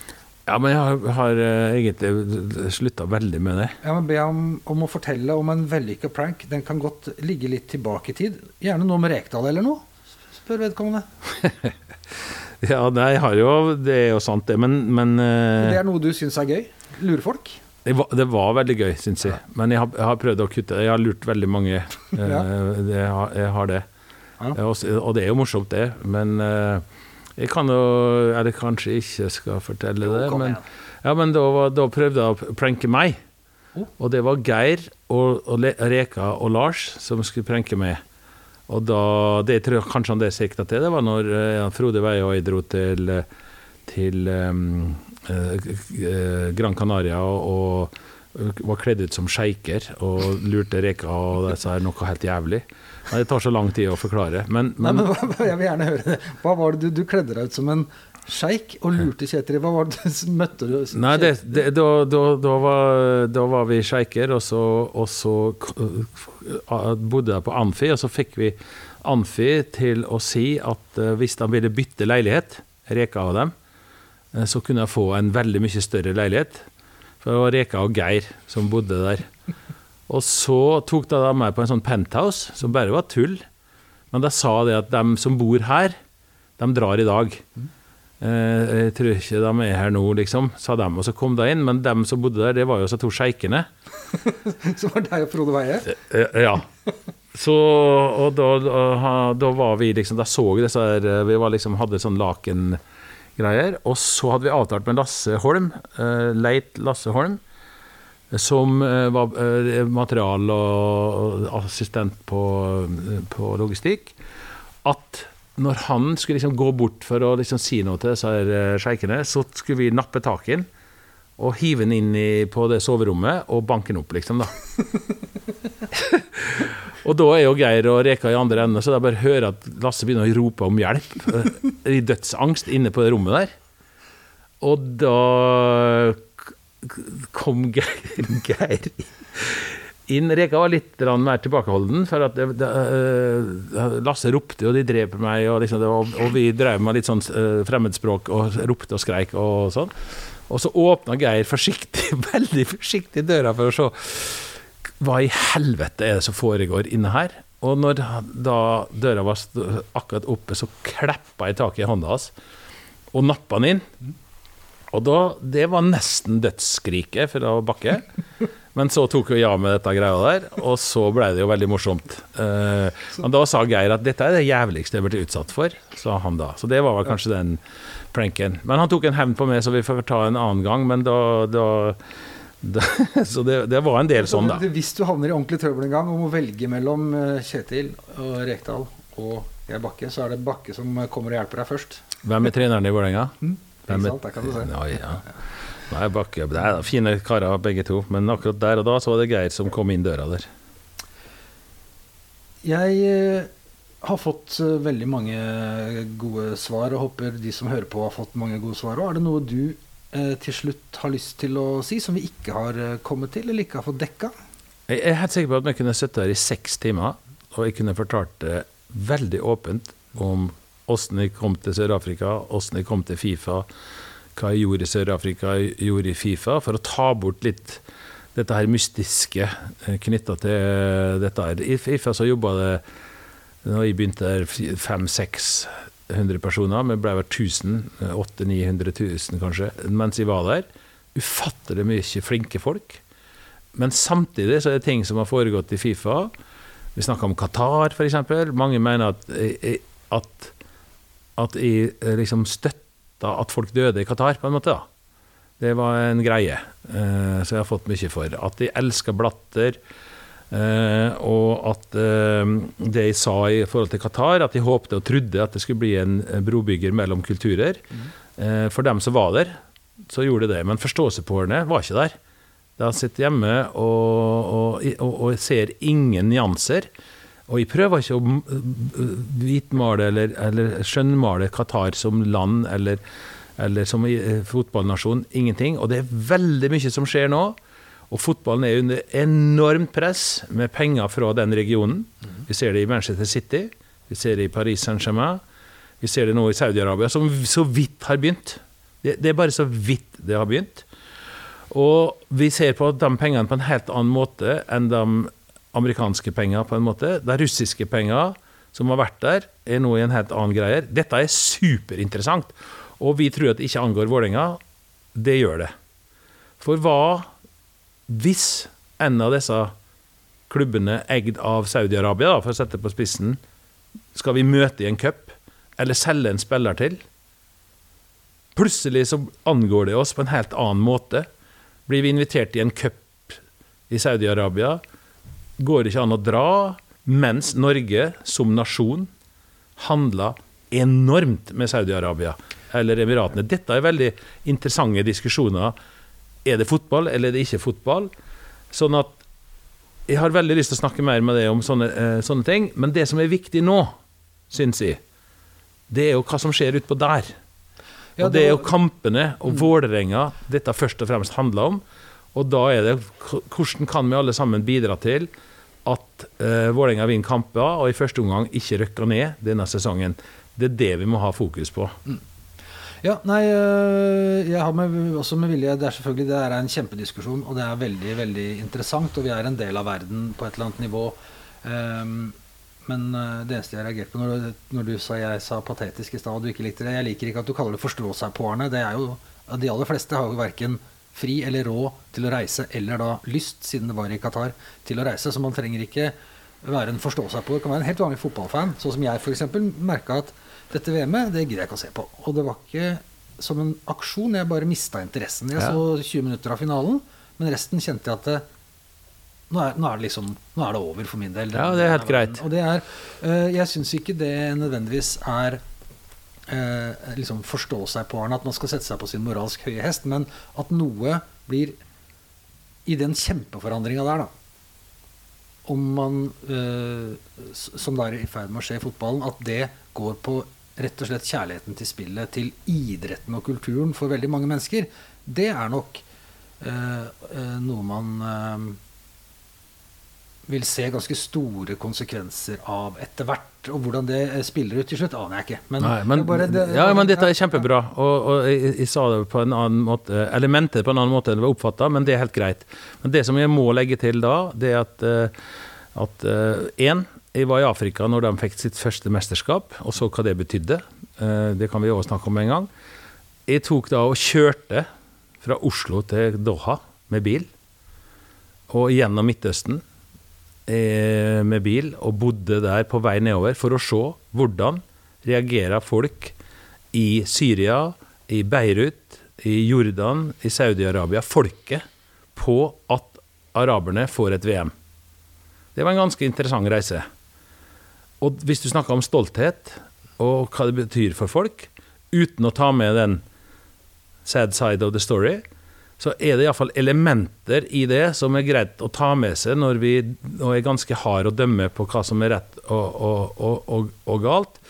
ja, men jeg har, har eh, egentlig slutta veldig med det. Jeg må be ham om å fortelle om en vellykka prank. Den kan godt ligge litt tilbake i tid. Gjerne noe med Rekdal eller noe, spør vedkommende. Ja, har jo, det er jo sant, det. Men, men eh, Det er noe du syns er gøy? Lure folk? det, var, det var veldig gøy, syns jeg. Men jeg har, jeg har prøvd å kutte det. Jeg har lurt veldig mange. eh, Ja. det, jeg, har, jeg har det. Ja. Eh, Og, og det er jo morsomt, det. Men jeg kan jo Eller kanskje ikke skal fortelle det. Men, ja, men da, var, da prøvde jeg å pranke meg. Oh. Og det var Geir og, og Reka og Lars som skulle pranke meg. Og da, det tror jeg kanskje han det sikta til, det var når ja, Frode Veie og jeg dro til, eh, til um, eh, eh, Gran Canaria og, og var kledd ut som sjeiker og lurte Reka og disse sa noe helt jævlig. Nei, Det tar så lang tid å forklare. Men, Nei, men men hva- Jeg vil gjerne høre det. Hva var det du, du kledde deg ut som en sjeik og lurte Kjetil? Hva var det du møtte du? Nei, det, det, da, da, da, var, da var vi sjeiker, og så, og så bodde jeg på Amfi, og så fikk vi Amfi til å si at eh, hvis de ville bytte leilighet, Reka og dem, eh, så kunne jeg få en veldig mye større leilighet. For det var Reka og Geir som bodde der. Og så tok de meg på en sånn penthouse, som bare var tull. Men de sa det at de som bor her, de drar i dag. Eh, jeg tror ikke de er her nå, liksom, sa de. Og så kom de inn, men dem som bodde der, det var jo så to sjeikene. Som var deg og Frode Veie? Eh, ja. Så, og da, da, var vi liksom Da så vi disse her eh, Vi var liksom, hadde sånn lakengreier. Og så hadde vi avtalt med Lasse Holm, eh, Leit Lasse Holm, som eh, var eh, material- og assistent på, på logistikk, at når han skulle liksom gå bort for å liksom si noe til disse eh, sjeikene, så skulle vi nappe tak i han og hive den inn i, på det soverommet og banke han opp, liksom, da. Og da er jo Geir og Reka i andre enden, så jeg bare hører at Lasse begynner å rope om hjelp. I dødsangst inne på det rommet der. Og da kom Geir, Geir inn. Reka var litt mer tilbakeholden, for at det, det, eh, Lasse ropte, og de drev på meg, og, liksom, var, og vi drev med litt sånn eh, fremmedspråk og ropte og skreik og sånn. Og så åpna Geir forsiktig, veldig forsiktig døra for å se hva i helvete er det som foregår inne her? Og når da døra var akkurat oppe, så kleppa jeg tak i hånda hans og nappa den inn. Og da, Det var nesten dødsskriket fra Bakke. Men så tok vi av med dette greia der, og så ble det jo veldig morsomt. Eh, men da sa Geir at dette er det jævligste jeg har blitt utsatt for, sa han da. Så det var vel kanskje den pranken. Men han tok en hevn på meg, så vi får ta en annen gang. Men da, da, da Så det, det var en del sånn, da. Hvis du havner i ordentlig trøbbel en gang og må velge mellom eh, Kjetil og Rekdal og Geir Bakke, så er det Bakke som kommer og hjelper deg først. Hvem er treneren i Vålerenga? Ikke Hvem er- sant? Der kan du se. Ja, ja. Nei, Bakke, det er fine karer begge to, men akkurat der og da så var det Geir som kom inn døra der. Jeg eh, har fått eh, veldig mange gode svar, og håper de som hører på, har fått mange gode svar òg. Er det noe du eh, til slutt har lyst til å si, som vi ikke har eh, kommet til, eller ikke har fått dekka? Jeg er helt sikker på at vi kunne sittet her i seks timer, og jeg kunne fortalt det veldig åpent om åssen jeg kom til Sør-Afrika, åssen jeg kom til Fifa, hva jeg gjorde i Sør-Afrika, gjorde i Fifa, for å ta bort litt dette her mystiske knytta til dette. her. I Fifa så jobba det når jeg begynte der 500-600 personer, men ble vel 1000, 800 000-900 000 kanskje, mens jeg var der. Ufattelig mye flinke folk. Men samtidig så er det ting som har foregått i Fifa. Vi snakka om Qatar, f.eks. Mange mener at, at, at jeg liksom støtta at folk døde i Qatar, på en måte. da. Det var en greie eh, som jeg har fått mye for. At de elsker Blatter. Eh, og at eh, det jeg sa i forhold til Qatar, at de håpte og trodde at det skulle bli en brobygger mellom kulturer. Eh, for dem som var der, så gjorde det det. Men forståelsespårene var ikke der. De sitter hjemme og, og, og, og ser ingen nyanser. Og jeg prøver ikke å hvitmale eller, eller skjønnmale Qatar som land eller, eller som fotballnasjon. Ingenting. Og det er veldig mye som skjer nå. Og fotballen er under enormt press med penger fra den regionen. Vi ser det i Manchester City, vi ser det i Paris Saint-Germain. Vi ser det nå i Saudi-Arabia, som så vidt har begynt. Det, det, er bare så vidt det har begynt. Og vi ser på de pengene på en helt annen måte enn de amerikanske penger på en måte. De russiske penger som har vært der, er nå i en helt annen greie. Dette er superinteressant. Og vi tror at det ikke angår Vålerenga. Det gjør det. For hva hvis en av disse klubbene eid av Saudi-Arabia, for å sette det på spissen, skal vi møte i en cup, eller selge en spiller til Plutselig så angår det oss på en helt annen måte. Blir vi invitert i en cup i Saudi-Arabia, går det ikke an å dra, mens Norge som nasjon handler enormt med Saudi-Arabia eller Emiratene. Dette er veldig interessante diskusjoner er det fotball, eller er det ikke fotball? Sånn at jeg har veldig lyst til å snakke mer med deg om sånne, eh, sånne ting. Men det som er viktig nå, syns jeg, det er jo hva som skjer utpå der. Og det er jo kampene og mm. Vålerenga dette først og fremst handler om. Og da er det hvordan kan vi alle sammen bidra til at uh, Vålerenga vinner kamper, og i første omgang ikke rykker ned denne sesongen. Det er det vi må ha fokus på. Mm. Ja, nei, øh, jeg har med, også med vilje Det er selvfølgelig det er en kjempediskusjon, og det er veldig veldig interessant. Og vi er en del av verden på et eller annet nivå. Um, men øh, det eneste jeg reagerte på når, når, du sa jeg sa patetisk i stad og du ikke likte det Jeg liker ikke at du kaller det forstå seg-på-erne. Det er jo, De aller fleste har jo verken fri eller råd til å reise, eller da lyst, siden det var i Qatar, til å reise. Så man trenger ikke være en forstå seg på. Det kan være en helt vanlig fotballfan, sånn som jeg f.eks. merka at dette VM-et det gidder jeg ikke å se på. Og det var ikke som en aksjon. Jeg bare mista interessen. Jeg ja. så 20 minutter av finalen, men resten kjente jeg at det, nå, er, nå, er det liksom, nå er det over for min del. ja, det er helt greit. Og det er, uh, jeg syns ikke det nødvendigvis er uh, liksom forstå seg på at man skal sette seg på sin moralsk høye hest, men at noe blir i den kjempeforandringa der, da om man, eh, som da er i ferd med å skje i fotballen, at det går på rett og slett kjærligheten til spillet, til idretten og kulturen for veldig mange mennesker, det er nok eh, eh noe man eh, vil se ganske store konsekvenser av etter hvert. Og hvordan det eh, spiller ut til slutt, aner jeg ikke. Men, Nei, men, det bare, det, ja, men dette er kjempebra. Og, og jeg, jeg, sa det på en annen måte, eller mente det på en annen måte enn det var oppfatta, men det er helt greit. Men det som jeg må legge til da, det er at én, uh, jeg var i Afrika når de fikk sitt første mesterskap, og så hva det betydde. Eh, det kan vi også snakke om en gang. Jeg tok da og kjørte fra Oslo til Doha med bil. Og gjennom Midtøsten eh, med bil, og bodde der på vei nedover for å se hvordan reagerer folk i Syria, i Beirut, i Jordan, i Saudi-Arabia, folket, på at araberne får et VM. Det var en ganske interessant reise. Og hvis du snakker om stolthet, og hva det betyr for folk, uten å ta med den sad side of the story, så er det iallfall elementer i det som er greit å ta med seg når vi og er ganske harde å dømme på hva som er rett og, og, og, og galt.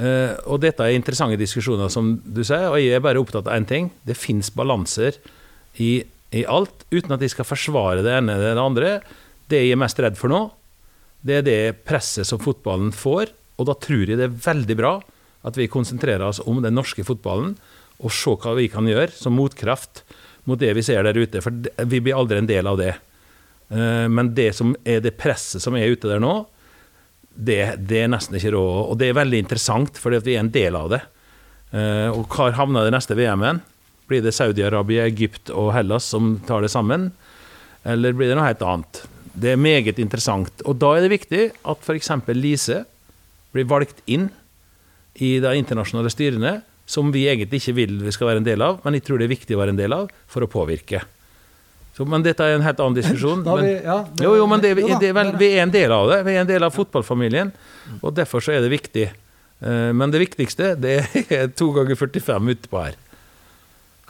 Uh, og dette er interessante diskusjoner, som du sier, og jeg er bare opptatt av én ting. Det fins balanser i, i, alt, uten at de skal forsvare det ene eller det andre. Det jeg er mest redd for nå, det er det presset som fotballen får. Og da tror jeg det er veldig bra at vi konsentrerer oss om den norske fotballen, og se hva vi kan gjøre som motkraft mot det vi ser der ute. For vi blir aldri en del av det. Eh, Men det som er det presset som er ute der nå, det, det er nesten ikke råd. Og det er veldig interessant, fordi vi er en del av det. Eh, og hvor havner det neste VM-en? Blir det Saudi-Arabia, Egypt og Hellas som tar det sammen? Eller blir det noe helt annet? Det er meget interessant. Og da er det viktig at f.eks. Lise blir valgt inn i de internasjonale styrene, som vi egentlig ikke vil vi skal være en del av, men jeg tror det er viktig å være en del av for å påvirke. Så, men dette er en helt annen diskusjon. Men, vi- ja, det- jo, jo, men det, det vel, vi er en del av det. Vi er en del av fotballfamilien, og derfor så er det viktig. Eh, Men det viktigste, det er to ganger 45 utpå her.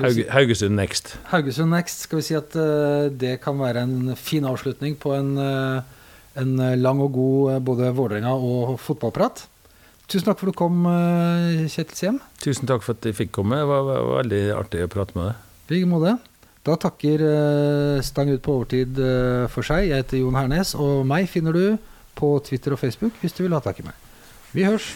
Haugesund next. Haugesund Next, skal vi si at eh, det kan være en fin avslutning på en, eh, en lang og god både Vålerenga og fotballprat. Tusen takk for at du kom, eh, Kjetil Siem. Tusen takk for at jeg fikk komme. Det var, var, var veldig artig å prate med deg. I like måte. Da takker eh, Stang ut på overtid eh, for seg. Jeg heter Jon Hernes, og meg finner du på Twitter og Facebook hvis du vil ha tak i meg. Vi hørs.